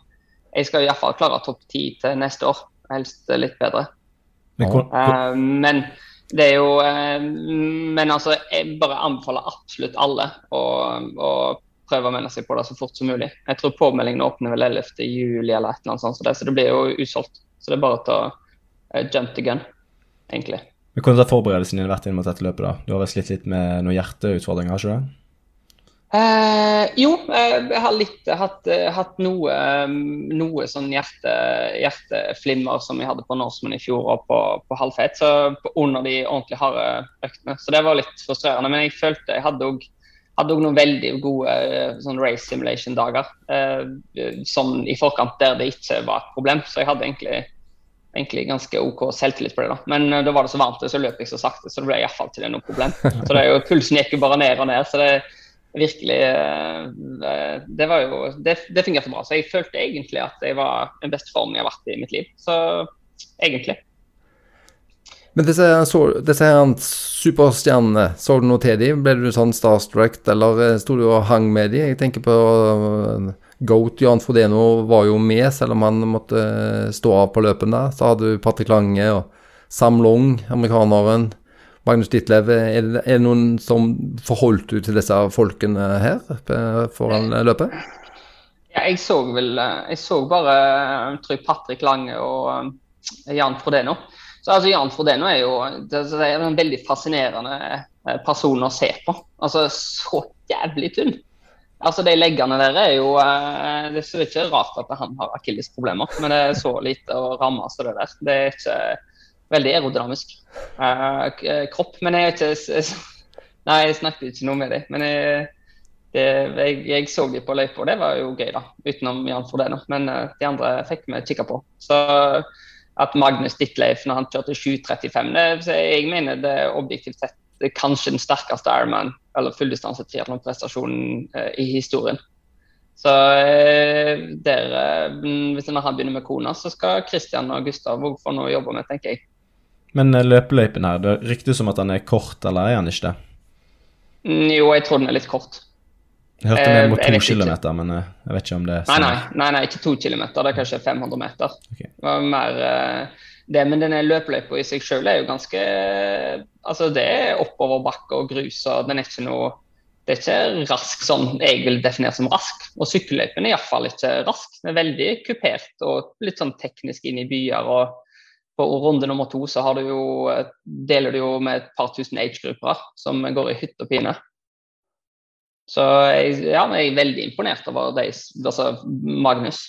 Jeg skal iallfall klare topp ti til neste år. Helst litt bedre. Men, uh, men det er jo uh, Men altså, jeg bare anbefaler absolutt alle å, å prøve å melde seg på det så fort som mulig. Jeg tror påmeldingen åpner vel 11. juli eller et eller annet sånt, så det, så det blir jo usolgt. Så det er bare å jump the gun egentlig. Men Hvordan har forberedelsen din vært inn mot dette løpet? da? Du har vel slitt litt med noen hjerteutfordringer, har ikke du det? Eh, jo, eh, jeg har litt, hatt, eh, hatt noe, noe sånn hjerte, hjerteflimmer som jeg hadde på Norseman i fjor og på, på halvfeit. Så under de ordentlig harde øktene. Så det var litt frustrerende. Men jeg følte jeg hadde òg noen veldig gode sånn race simulation-dager eh, sånn i forkant der det ikke var et problem. Så jeg hadde egentlig egentlig ganske OK selvtillit på det. da. Men eh, da var det så varmt, så løp jeg så sakte, så det ble iallfall ikke noe problem. Så det jo, Pulsen gikk jo bare ned og ned. så det virkelig uh, Det var jo, det, det fungerte bra. Så jeg følte egentlig at jeg var den beste formen jeg har vært i mitt liv. Så egentlig. Men disse, disse superstjernene, så du noe til dem? Ble du sånn starstruck, eller sto du og hang med dem? Jeg tenker på Goat Jan Frodeno var jo med, selv om han måtte stå av på løpet der. Så hadde du Patrick Lange og Sam Long, amerikaneren. Magnus Ditlev. Er det, er det noen som forholdt du til disse folkene her foran løpet? Ja, jeg så vel Jeg så bare jeg Patrick Lange og Jan Frodeno. Så altså, Jan Frodeno er jo det, er en veldig fascinerende person å se på. Altså, Så jævlig tynn. Altså, De leggene der er jo eh, Det er ikke rart at han har akillisproblemer, men det er så lite å ramme så det der. Det er ikke veldig aerodynamisk uh, kropp. Men jeg ikke Nei, jeg snakket ikke noe med dem. Men jeg, det, jeg, jeg så dem på løypa, og det var jo gøy, da. Utenom Jan Fordeno. Men uh, de andre fikk vi kikka på. Så at Magnus Ditleif når han kjørte 7.35 Jeg mener det er objektivt sett det er kanskje den sterkeste Ironman eller fulldistanse triatlonprestasjonen eh, i historien. Så eh, der, eh, hvis han begynner med kona, så skal Christian og Gustav òg få noe å jobbe med, tenker jeg. Men eh, løpeløypen her, det ryktes om at den er kort, eller er den ikke det? Mm, jo, jeg tror den er litt kort. Jeg hørte den mot to kilometer, men jeg vet ikke om det er nei, nei, nei, ikke to kilometer. Det er kanskje 500 meter. Okay. Det var mer det, men denne løpeløypa i seg selv er jo ganske Altså, det er oppoverbakke og grus, og den er ikke noe det er ikke rask sånn jeg vil definere som rask. Og sykkelløypen er iallfall ikke rask. Den er veldig kupert og litt sånn teknisk inn i byer. og På runde nummer to så du jo, deler du jo med et par tusen age-grupper som går i hytt og pine. Så jeg, ja, jeg er veldig imponert over de, altså Magnus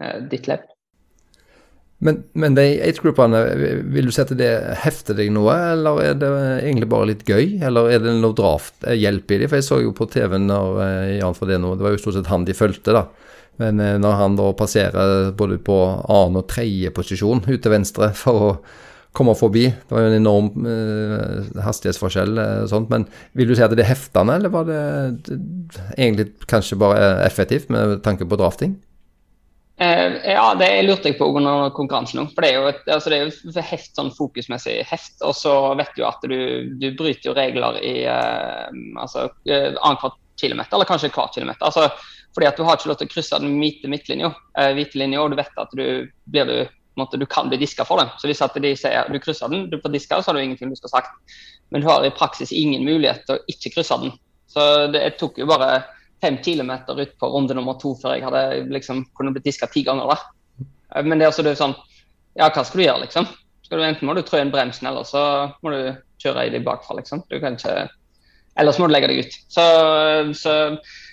eh, lepp. Men, men de age-gruppene, vil du si at det hefter deg noe, eller er det egentlig bare litt gøy? Eller er det noe drafthjelp i dem? For jeg så jo på TV når eh, Jan for det nå, det var jo stort sett han de fulgte, da. Men eh, når han da passerer både på annen og tredje posisjon ut til venstre for å komme forbi Det var jo en enorm eh, hastighetsforskjell og sånt. Men vil du si at det er heftende, eller var det, det egentlig kanskje bare effektivt med tanke på drafting? Eh, ja, det lurte jeg på under konkurransen òg. For det er jo et, altså er jo heft, sånn fokusmessig heft. Og så vet du at du, du bryter jo regler i eh, altså, eh, annenhver kilometer, eller kanskje hver kilometer. Altså, fordi at du har ikke lov til å krysse den hvite midtlinja, eh, hvite linja, og du vet at du blir du du kan bli diska for det. Så hvis at de sier du krysser den, du får diska, så har du ingenting du skal ha sagt. Men du har i praksis ingen mulighet til å ikke krysse den. Så det tok jo bare fem kilometer ut på runde nummer to før jeg hadde liksom kunne blitt diska ti ganger. da. Eh, Men det altså det er sånn Ja, hva skal du gjøre, liksom? Skal du Enten må du trø inn bremsen, eller så må du kjøre i de bakfra, liksom. Du kan ikke Ellers må du legge deg ut. Så, så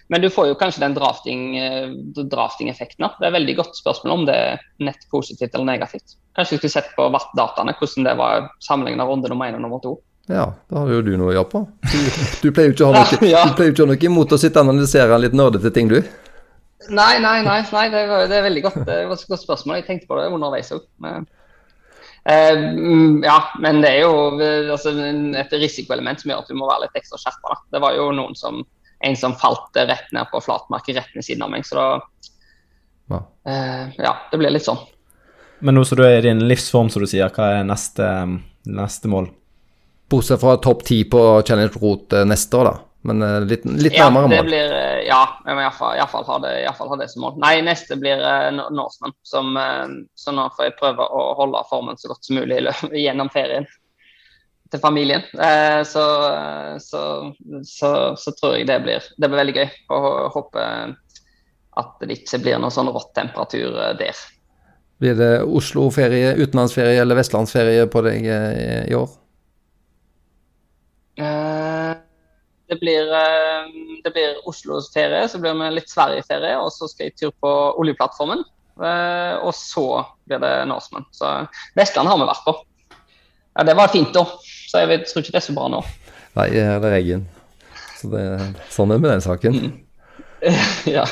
men du får jo kanskje den drafting-effekten. drafting-effekten. Det er veldig godt spørsmål om det er nett positivt eller negativt. Kanskje vi skulle sett på VAT-dataene, hvordan det var sammenlignet runde nummer én og nummer to. Ja, da har jo du noe å gjøre på. Du, du pleier jo ikke å ha noe, Ja. ja. ikke noe imot å sitte og analysere litt nerdete ting, du. Nei, nei, nei, nei det, var, det er veldig godt. Det var et godt spørsmål. Jeg tenkte på det underveis òg. ja, men det er jo eh, altså, et risikoelement som gjør at du må være litt ekstra skjerpa. Det var jo noen som, en som falt eh, rett ned på flatmarken rett ved siden av meg, så da Ja. eh, Ja, det blir litt sånn. Men nå som du er i din livsform, som du sier, hva er neste, neste mål? Bortsett fra topp ti på Challenge Route eh, neste år, da. Men litt, litt, litt Ja, nærmere det mål. blir, eh, ja, jeg må iallfall ha, det- i fall ha det som mål. Nei, neste blir uh, Norseman, eh, så nå får jeg prøve å holde formen så godt som mulig gjennom ferien til familien. Eh, så, så, så, så tror jeg det blir, det blir veldig gøy. Og håper at det ikke blir noe sånn rått temperatur eh, der. Blir det Oslo-ferie, utenlandsferie eller vestlandsferie på deg eh, i år? Det blir, det blir Oslos ferie, så blir det litt Sverige-ferie, og så skal jeg tur på oljeplattformen. Og så blir det Norseman. Så Vestland har vi vært på. Ja, det var fint, da. Så jeg vet, tror ikke det er så bra nå. Nei, det er det. Så det, sånn er det med den saken. ja.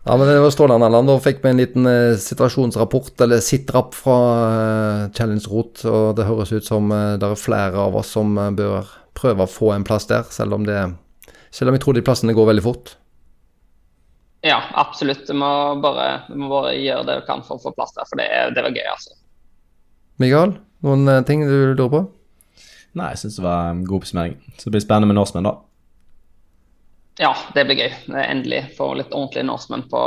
Ja, men det var strålende, Erland. Da fikk vi en liten eh, situasjonsrapport, eller sitrapp fra eh, Challenge Rot. Og det høres ut som eh, det er flere av oss som eh, bør prøve å få en plass der, selv om, det, selv om jeg tror de plassene går veldig fort. ja, absolutt. Vi må, bare, vi må bare gjøre det vi kan for å få plass der, for det, det var gøy, altså. Mikael, noen eh, ting du lurer på? Nei, jeg syns det var en god oppsummering. Så det blir spennende med norskmenn, da. Ja, det blir gøy. Endelig få litt ordentlige norskmenn på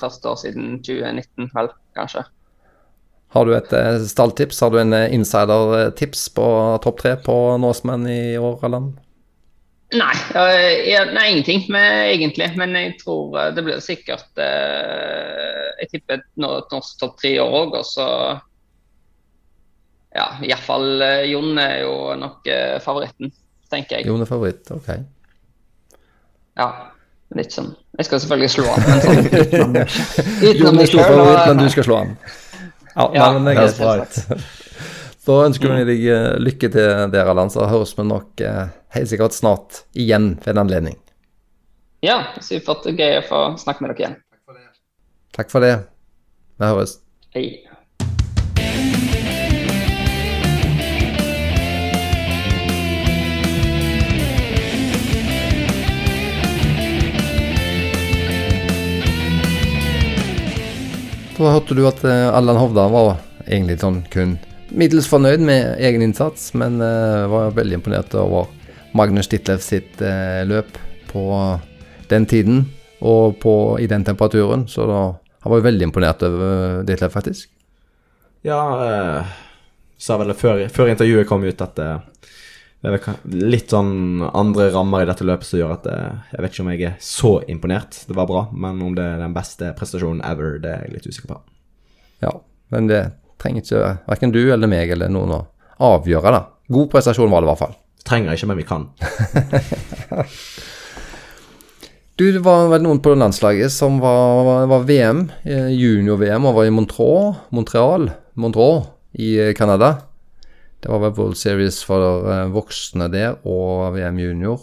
første år siden 2019, vel, kanskje. Har du et eh, stalltips? Har du en insidertips insider-tips på topp tre på norskmenn i år, eller? Nei, jeg- nei ingenting med, egentlig. Men jeg tror det blir sikkert Jeg tipper et norsk topp tre i år òg, og så Ja, iallfall uh, Jon er jo nok øh, favoritten, tenker jeg. Jon er favoritt, ok. Ja, litt sånn Jeg skal selvfølgelig slå han, men sånn utenom Jon meg er stor favoritt, men du skal slå han. Ja, Ja, men det er greit. Da ønsker vi deg eh, lykke til dere Allan. Så høres vi nok eh, helt sikkert snart igjen ved en anledning. Ja, supert. Gøy å få snakke med dere igjen. Takk for det. Vi høres. Hei. Da hørte du at eh, Allan Hovda var egentlig sånn kun middels fornøyd med egen innsats, men eh, var veldig imponert over Magnus Ditlev sitt eh, løp på den tiden og på, i den temperaturen. Så da, han var jo veldig imponert over Ditlev, faktisk. Ja, eh, sa vel før, før intervjuet kom ut at eh, det er litt sånn andre rammer i dette løpet som gjør at eh, jeg vet ikke om jeg er så imponert. Det var bra, men om det er den beste prestasjonen ever, det er jeg litt usikker på. Ja, men det trenger ikke verken du eller meg eller noen å avgjøre, da. God prestasjon var det i hvert fall. Trenger ikke, men vi kan. Du, det var vel noen på landslaget som var, var, var VM, eh, junior-VM, og var i Montreux, Montreal, Montreux i eh, Canada. Det var vel World Series for eh, voksne der, og VM junior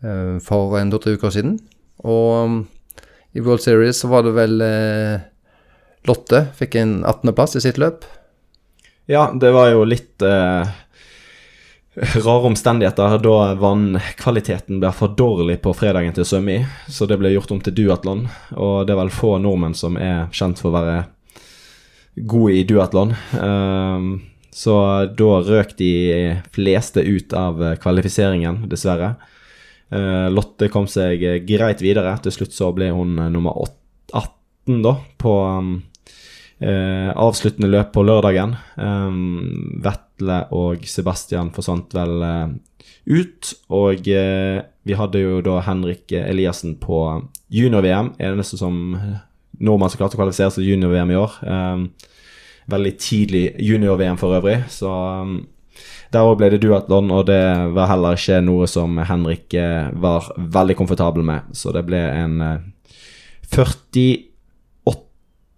eh, for en to-tre uker siden. Og um, i World Series så var det vel eh, Lotte fikk en 18.-plass i sitt løp. Ja, det var jo litt eh, rare omstendigheter da vannkvaliteten ble for dårlig på fredagen til å svømme i. Så det ble gjort om til duatlon, og det er vel få nordmenn som er kjent for å være gode i duatlon. Um, så da røk de fleste ut av kvalifiseringen, dessverre. Uh, Lotte kom seg greit videre. Til slutt så ble hun nummer 18 da, på um, uh, avsluttende løp på lørdagen. Um, Vetle og Sebastian forsvant vel ut. Og vi hadde jo da Henrik Eliassen på junior-VM. Eneste som nordmann som klarte å kvalifisere seg til junior-VM i år. Um, veldig tidlig junior-VM for øvrig, så um, der òg ble det duatlon, og det var heller ikke noe som Henrik eh, var veldig komfortabel med, så det ble en 48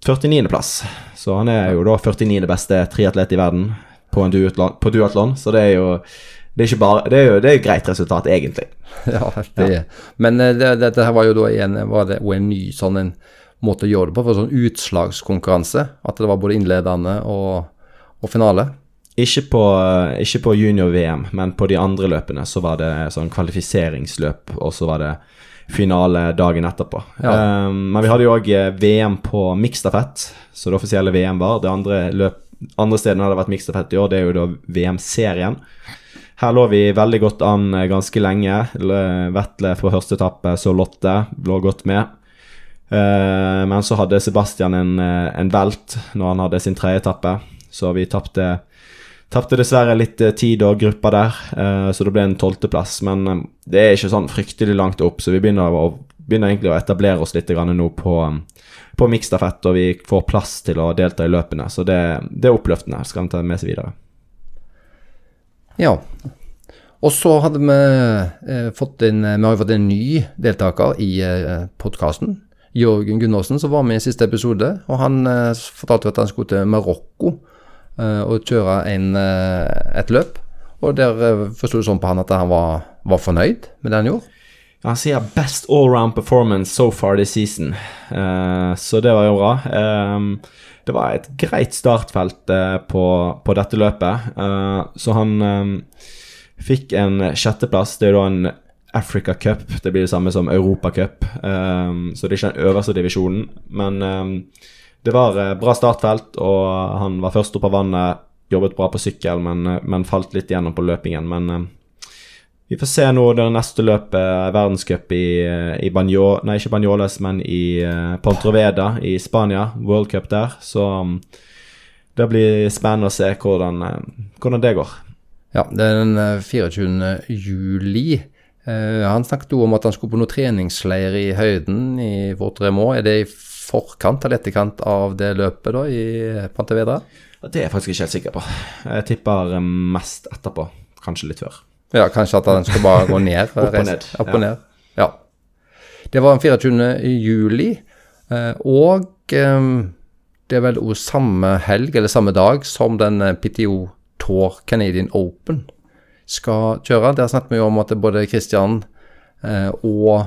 49.-plass. Så han er jo da 49. beste triatlet i verden på, duatlon, på duatlon, så det er jo det er, bare, det er jo det er greit resultat, egentlig. Ja, det, er. Men dette det, her var jo da en, var det, en ny sånn en måte å gjøre det på, for sånn utslagskonkurranse. At det var både innledende og, og finale. Ikke på, ikke på junior-VM, men på de andre løpene så var det sånn kvalifiseringsløp, og så var det finale dagen etterpå. Ja. Um, men vi hadde jo òg eh, VM på miksstafett, så det offisielle VM var. Det andre, løp, andre stedene hadde vært miksstafett i år, det er jo da VM-serien. Her lå vi veldig godt an eh, ganske lenge. Vetle fra første etappe, så Lotte lå godt med. Uh, men så hadde Sebastian en, en velt når han hadde sin tredje etappe, så vi tapte Tapte dessverre litt eh, tid og grupper der, eh, så det ble en tolvteplass. Men eh, det er ikke sånn fryktelig langt opp, så vi begynner, å, begynner egentlig å etablere oss litt nå på, på miksstafett, og vi får plass til å delta i løpene. Så det, det er oppløftende. Skal han ta med seg videre. Ja. Og så hadde vi eh, fått inn Vi fått en ny deltaker i eh, podkasten. Jørgen Gundersen, som var med i siste episode. Og han eh, fortalte at han skulle til Marokko Eh, og kjøre en, eh, et løp. Og der eh, forsto det sånn på han at han var, var fornøyd med det han gjorde. Han sier 'best allround performance so far this season', uh, så det var jo bra. Um, det var et greit startfelt uh, på, på, dette løpet, uh, så han um, fikk en sjetteplass. Det er da en Africa Cup, det blir det samme som Europa Cup, um, så det er ikke den øverste divisjonen. Men det var eh, bra startfelt, og han var først opp av vannet. Jobbet bra på sykkel, men, eh, men falt litt igjennom på løpingen. Men um, vi får se nå det neste løpet, verdenscup i, i Banjo, nei, ikke Banjoles, men i Pontroveda i Spania. World Cup der. Så mm, det blir spennende å se hvordan, hvordan det går. Ja, det er den 24. juli. Han snakket jo om at han skulle på noe treningsleir i høyden i Våtremo. Er det i forkant eller etterkant av det løpet da i Pantevedra? Det er jeg faktisk ikke helt sikker på. Jeg tipper eh, mest etterpå. Kanskje litt før. Ja, kanskje at han skal bare gå ned? opp og ned. Opp og ja. ned. Ja. Det var den 24. juli, eh, og eh, det er vel òg samme helg, eller samme dag, som den PTO Tour Canadian Open skal kjøre. Der snakket vi jo om at både Christian og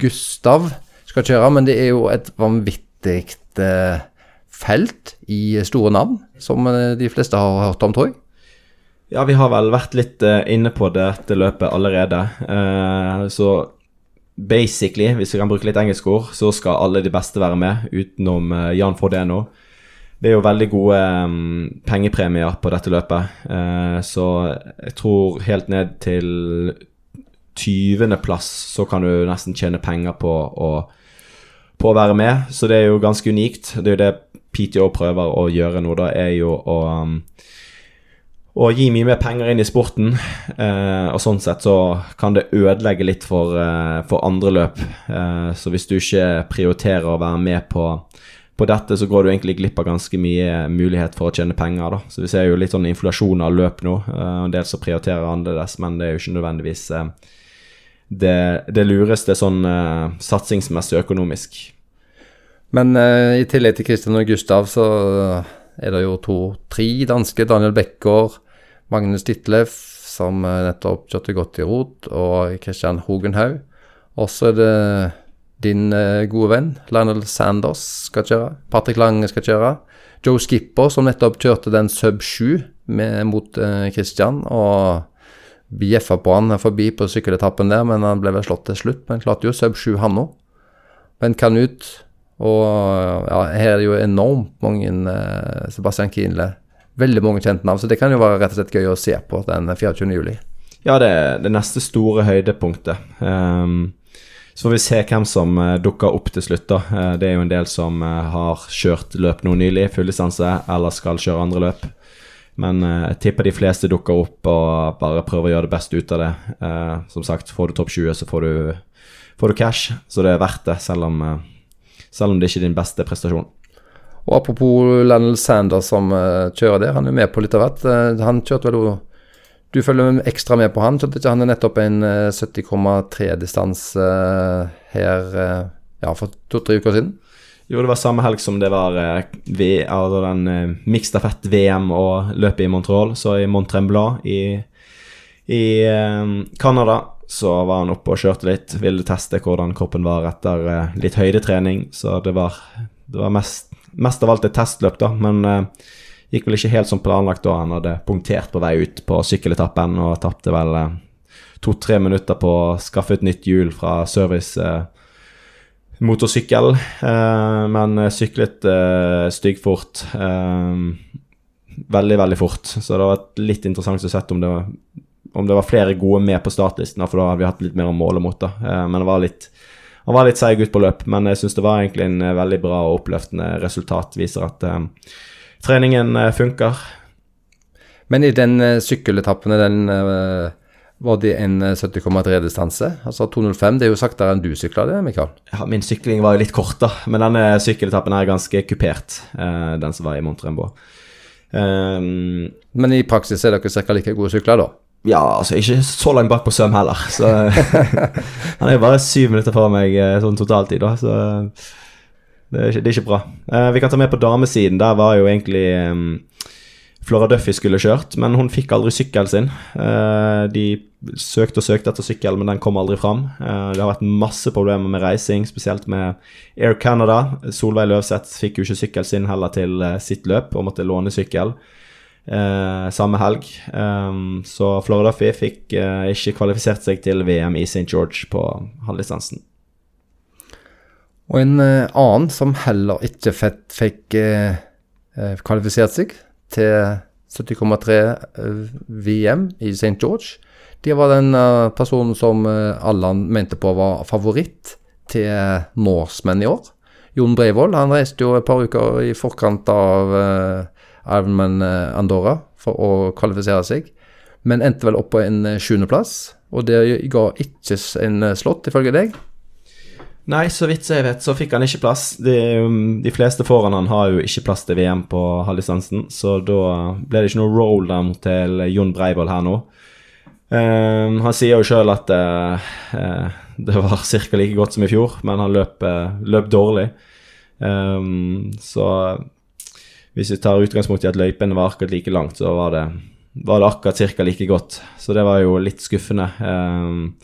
Gustav skal kjøre, men det er jo et vanvittig eh, felt i store navn, som eh, de fleste har hørt om, tror jeg. Ja, vi har vel vært litt uh, inne på dette løpet allerede. Eh, så basically, hvis vi kan bruke litt engelske ord, så skal alle de beste være med, utenom uh, Jan Fordeno. Det er jo veldig gode um, pengepremier på dette løpet, så jeg tror helt ned til 20.-plass så kan du nesten tjene penger på å på å være med, så det er jo ganske unikt. Det er jo det PTO prøver å gjøre nå, da, er jo å, um, å gi mye mer penger inn i sporten. Eh, og sånn sett så kan det ødelegge litt for, eh, for andre løp. Eh, så hvis du ikke prioriterer å være med på, på dette, så går du egentlig glipp av ganske mye mulighet for å tjene penger. da. Så vi ser jo litt sånn inflasjon av løp nå. Eh, en del som prioriterer annerledes, men det er jo ikke nødvendigvis eh, det, det lureste sånn uh, satsingsmessig økonomisk. Men i tillegg til Kristian og Gustav, så er det jo to-tre danske. Daniel Becker, Magnus Ditleff, som nettopp kjørte godt i rot, og Kristian Hogenhaug. Og så er det din gode venn Lionel Sanders skal kjøre. Patrick Lange skal kjøre. Joe Skipper, som nettopp kjørte den sub 7 med, mot Christian. og bjeffa på han forbi på sykkeletappen der, men han ble vel slått til slutt. Men klarte jo sub 7 han òg. Men kan ut. Og ja, her er det jo enormt mange eh, Sebastian Kienle. Veldig mange kjente navn, så det kan jo være rett og slett gøy å se på den 24. juli. Ja, det er det neste store høydepunktet. Um, så får vi se hvem som uh, dukker opp til slutt. da. Uh, det er jo en del som uh, har kjørt løp nå nylig, fulldistanse, eller skal kjøre andre løp. Men jeg tipper de fleste dukker opp og bare prøver å gjøre det beste ut av det. som sagt, får du topp 20, så får du, får du, cash, så det er verdt det, selv om, selv om det ikke er din beste prestasjon. Og Apropos Lennel Sanders som kjører der, han er med på litt av hvert. han kjørte vel du følger ekstra med på han. Han er nettopp en 70,3-distanse eh, eh, her eh, ja, for to-tre uker siden. Jo, det var samme helg som det var v, altså den uh, mikstafett-VM og løpet i Montreal. Så i Mont Tremblant i, i Canada så var han oppe og kjørte litt. Ville teste hvordan kroppen var etter uh, litt høydetrening. Så det var, det var mest, mest, av alt et testløp, da. Men uh, Gikk vel ikke helt som planlagt da han hadde punktert på vei ut på sykkeletappen og tapte vel eh, to-tre minutter på å skaffe et nytt hjul fra service eh, motorsykkel, eh, men syklet styggfort. Veldig, veldig fort. Så det har vært litt interessant å se om det var, om det var flere gode med på startlisten, for da hadde vi hatt litt mer å måle mot. da. Men det var litt litt seig ut på løp, men jeg syns det var egentlig en veldig bra og oppløftende resultat. Viser at treningen eh, funker. Men i den uh, sykkeletappen, den uh, var det en 70,3-distanse? Altså 2,05, det er jo saktere enn du sykla det, Mikael? Ja, min sykling var jo litt kort, da. Men denne sykkeletappen er ganske kupert, den som var i Montrembo. Um, Men i praksis er dere ca. like gode sykler, da? Ja, altså ikke så langt bak på søm heller. Så han er jo bare syv minutter foran meg sånn totaltid, da. Så det er ikke, det er ikke bra. Uh, vi kan ta med på damesiden. Der var jo egentlig um, Flora Duffy skulle kjørt, men hun fikk aldri sykkelen sin. Uh, de søkte og søkte etter sykkel, men den kom aldri fram. Uh, det har vært masse problemer med reising, spesielt med Air Canada. Solveig Løvseth fikk jo ikke sykkelen sin heller til sitt løp og måtte låne sykkel. Uh, samme helg. Um, så Flora Duffy fikk uh, ikke kvalifisert seg til VM i St. George på halvdistansen. Og en uh, annen som heller ikke fett, fikk eh, kvalifisert seg til 70,3 VM i St. George. Det var den personen som alle mente på var favoritt til Norsemen i år. Jon Breivoll han reiste jo et par uker i forkant av Ironman Andorra for å kvalifisere seg, men endte vel opp på en sjuendeplass. Og det ga ikke en slått, ifølge deg? Nei, så vidt jeg vet, så fikk han ikke plass. De, um, de fleste foran han har jo ikke plass til VM på halvdistansen, så da ble det ikke noe roll down til Jon Breivoll her nå. Um, han sier jo sjøl at uh, uh, det var ca. like godt som i fjor, men han løp, uh, løp dårlig. Um, så hvis vi tar utgangspunkt i at løypene var akkurat like langt, så var det, var det akkurat ca. like godt. Så det var jo litt skuffende. Um,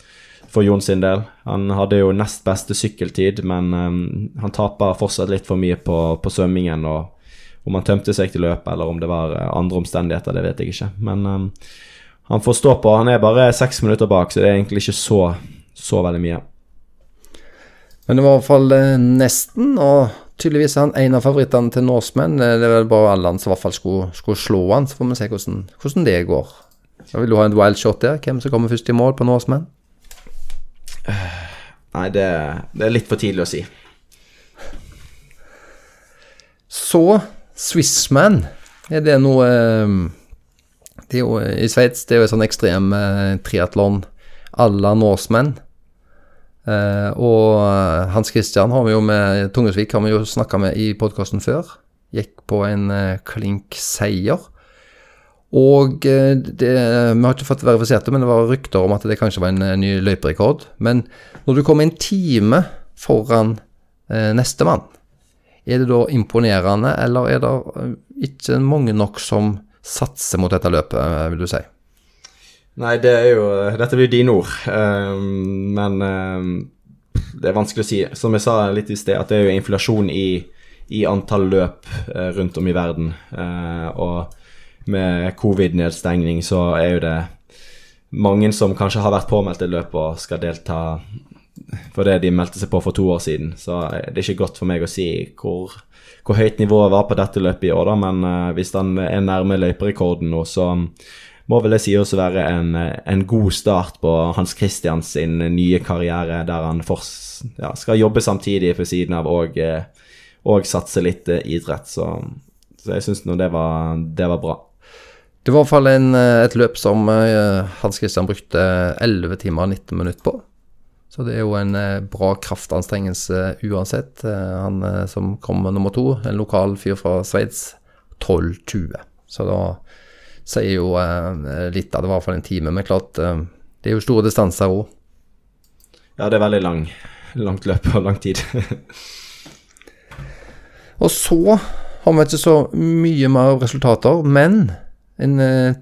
for Jon sin del. Han hadde jo nest beste sykkeltid, men um, han taper fortsatt litt for mye på, på svømmingen. og Om han tømte seg til løpet, eller om det var uh, andre omstendigheter, det vet jeg ikke. Men um, han får stå på. Han er bare seks minutter bak, så det er egentlig ikke så, så veldig mye. Men det var i hvert fall eh, nesten, og tydeligvis er han en av favorittene til Norsemen. Det er vel bare Allan som i hvert fall skulle, skulle, slå han, så får vi se hvordan, hvordan det går. Da vil du ha en wild shot der? Hvem som kommer først i mål på Norsemen? Nei, det, det, er litt for tidlig å si. Så Swissman, er det noe ehm, det er jo, I Sveits det er jo et sånn ekstrem eh, triatlon à la Norseman. Eh, og eh, Hans Christian har vi jo med Tungesvik har vi jo snakka med i podkasten før. Gikk på en eh, klink seier. Og eh, det, Vi har ikke fått verifisert det, men det var rykter om at det kanskje var en eh, ny løyperekord. Men når du kommer en time foran eh, nestemann, er det da imponerende, eller er det eh, ikke mange nok som satser mot dette løpet, vil du si? Nei, det er jo Dette blir dine ord, um, men um, det er vanskelig å si. Som jeg sa litt i sted, at det er jo inflasjon i, i antall løp rundt om i verden. Uh, og med covid-nedstengning så er jo det mange som kanskje har vært påmeldt i løpet og skal delta for det de meldte seg på for to år siden. Så det er ikke godt for meg å si hvor, hvor høyt nivået var på dette løpet i år, da. Men uh, hvis han er nærme løyperekorden nå, så må vel det si også være en, en, god start på Hans Christians sin nye karriere, der han for, ja, skal jobbe samtidig på siden av og, og satse litt idrett. Så, så jeg syns nå det var, det var bra. Det var i hvert fall en, et løp som Hans Christian brukte 11 timer og 19 minutter på. Så det er jo en eh, bra kraftanstrengelse uansett. Eh, han eh, som kommer nummer to, en lokal fyr fra Sveits, 12.20. Så da sier jo litt av det, i hvert fall en time. Men klart, det er jo store distanser òg. Ja, det er veldig lang, langt løp og lang tid. og så har vi ikke så mye mer resultater, men en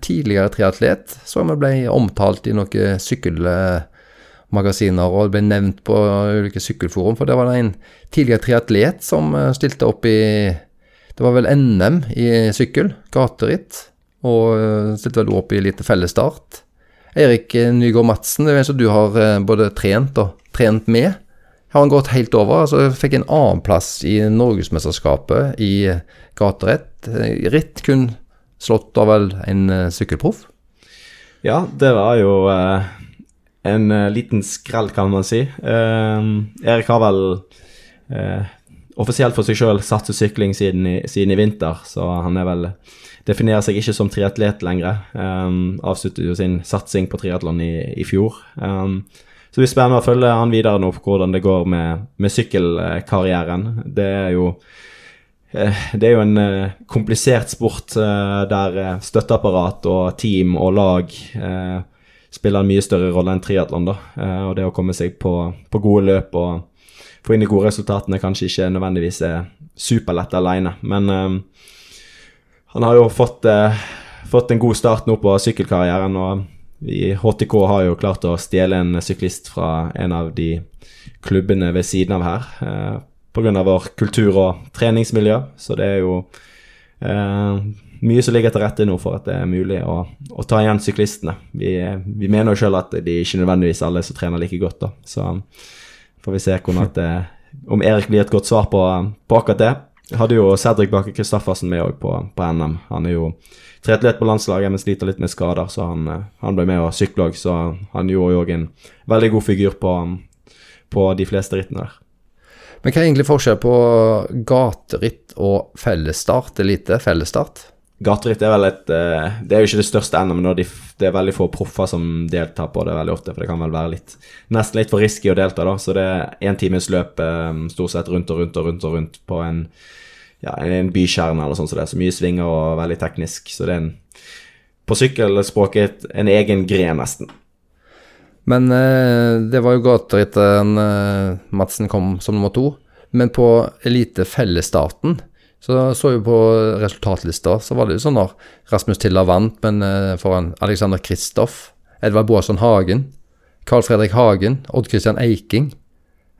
tidligere triatlet som ble omtalt i noen sykkelmagasiner og ble nevnt på ulike sykkelforum. For det var en tidligere triatlet som eh, stilte opp i Det var vel NM i sykkel, gateritt, og eh, stilte vel opp i lite fellesstart. Erik eh, Nygaard Madsen, det er en som du har både trent og trent med. Har han gått helt over? altså Fikk en annenplass i Norgesmesterskapet i gateritt. Ritt kun slått av vel en sykkelproff? Ja, det var jo eh en uh, liten skrell, kan man si. Uh, Erik har vel uh, offisielt for seg sjøl satset sykling siden i, siden i, vinter, så han er vel definerer seg ikke som triatlet lenger. Um, avsluttet jo sin satsing på triatlon i, i, fjor. Um, så det blir spennende å følge han videre nå på hvordan det går med, med sykkelkarrieren. Det er jo det er jo en komplisert sport der støtteapparat og team og lag spiller en mye større rolle enn triatlon. eh, og Det å komme seg på, på, gode løp og få inn de gode resultatene kanskje ikke nødvendigvis er superlett alene. Men um, han har jo fått, uh, fått, en god start nå på sykkelkarrieren. og vi, HTK har jo klart å stjele en syklist fra en av de klubbene ved siden av her. Uh, Pga. vår kultur og treningsmiljø. Så det er jo eh, mye som ligger til rette nå for at det er mulig å, å ta igjen syklistene. Vi, vi mener jo sjøl at de ikke nødvendigvis alle som trener like godt, da. Så får vi se det, om Erik blir et godt svar på, på akkurat det. Jeg hadde jo Cedric Bakke Kristoffersen med òg på, på, NM. Han er jo triatlet på landslaget, men sliter litt med skader, så han, han ble med og sykle òg. Så han gjorde jo òg en veldig god figur på, på de fleste rittene der. Men hva er egentlig forskjell på gateritt og fellesstart? Elite fellesstart? Gateritt er vel et uh, Det er jo ikke det største ennå, men det er veldig få proffer som deltar på det veldig ofte. For det kan vel være litt nesten litt for risky å delta, da. Så det er én times løp um, stort sett rundt og rundt og rundt og rundt på en, ja, en bykjerne eller sånn som så det. Så mye svinger og veldig teknisk. Så det er en På sykkelspråket en egen gren, nesten. Men uh, det var jo gaterittet etter Madsen kom som nummer to. Men på elite fellesstarten så så vi på resultatlista, så var det jo sånn da Rasmus Tiller vant, men eh, foran Alexander Kristoff, Edvard Boasson Hagen, Carl Fredrik Hagen, Odd Christian Eiking,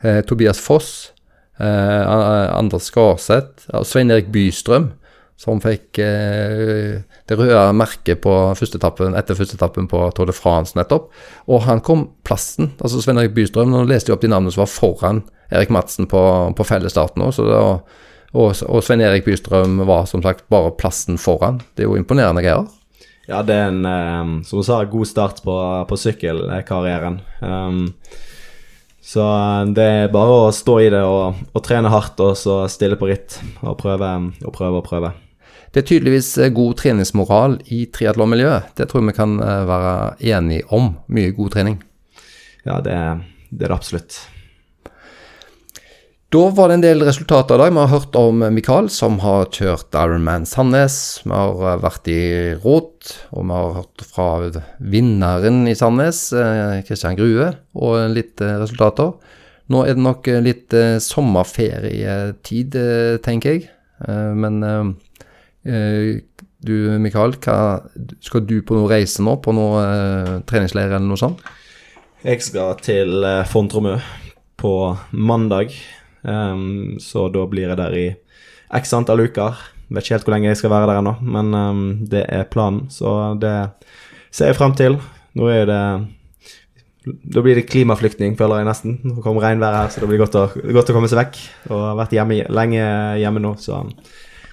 eh, Tobias Foss, eh, Anders Skarseth Svein Erik Bystrøm, som fikk eh, det røde merket på førstetappen, etter førsteetappen på Tour de France nettopp. Og han kom plassen, altså Svein Erik Bystrøm, nå leste jeg opp de navnene som var foran Erik Madsen på, på fellesstarten òg, så og, og Svein Erik Bystrøm var som sagt bare plassen foran. Det er jo imponerende greier. Ja, det er en, eh, som du sa, god start på, på sykkelkarrieren. Um, så eh, det er bare å stå i det og, og, trene hardt og så stille på ritt og prøve og prøve og prøve. Det er tydeligvis eh, god treningsmoral i triatlonmiljøet. Det tror jeg vi kan være enige om. Mye god trening. Ja, det, det er det absolutt. Da var det en del resultater i dag. Vi har hørt om Mikael, som har kjørt Ironman Sandnes. Vi har eh, vært i Råd, og vi har hørt fra vinneren i Sandnes, Kristian eh, Grue, og litt eh, resultater. Nå er det nok litt sommerferietid, tenker jeg. Men du Mikael, hva, skal du på noe reise nå? På noe treningsleir eller noe sånt? Jeg skal til Fontromø på mandag. Um, så da blir jeg der i x antall uker. Vet ikke helt hvor lenge jeg skal være der ennå, men um, det er planen. Så det ser jeg frem til. Nå er det Da blir det klimaflyktning, føler jeg nesten. Nå kommer regnværet her, så det blir godt å, godt å komme seg vekk. Og har vært hjemme, lenge hjemme nå, så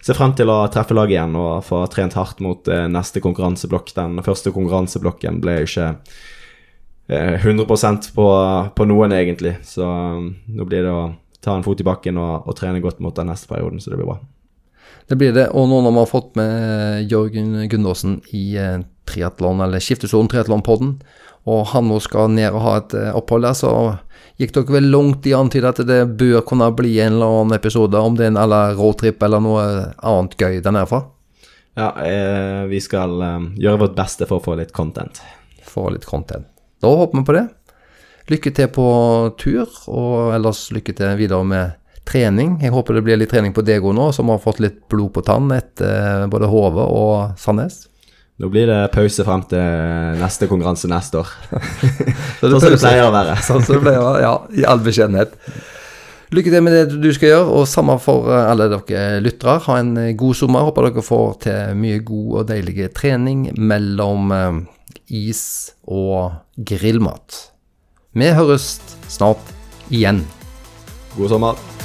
ser frem til å treffe laget igjen og få trent hardt mot eh, neste konkurranseblokk. Den første konkurranseblokken ble ikke eh, 100% på, på noen, egentlig. Så um, nå blir det å ta en fot i bakken og, og trene godt mot den neste perioden, så det blir bra. Det blir det. Og nå når vi har fått med Jørgen Gundersen i eh, triatlon, eller Skiftesonen triatlonpodden, og han nå skal ned og ha et eh, opphold der, så gikk dere vel langt i å antyde at det bør kunne bli en eller annen episode, om det er en eller roadtrip eller noe annet gøy der nede fra? Ja, eh, vi skal eh, gjøre vårt beste for å få litt content. Få litt content. Da håper vi på det. Lykke til på tur, og ellers lykke til videre med trening. Jeg håper det blir litt trening på Dego nå, som har fått litt blod på tann etter både Hove og Sandnes. Nå blir det pause frem til neste konkurranse neste år. Sånn som det pleier å være. Sånn som det pleier å være, ja. I all beskjedenhet. Lykke til med det du skal gjøre, og samme for eh, alle dere lyttere. Ha en eh, god sommer. Håper dere får til mye god og deilig trening mellom eh, is og grillmat. Vi høres snart igjen. God sommer.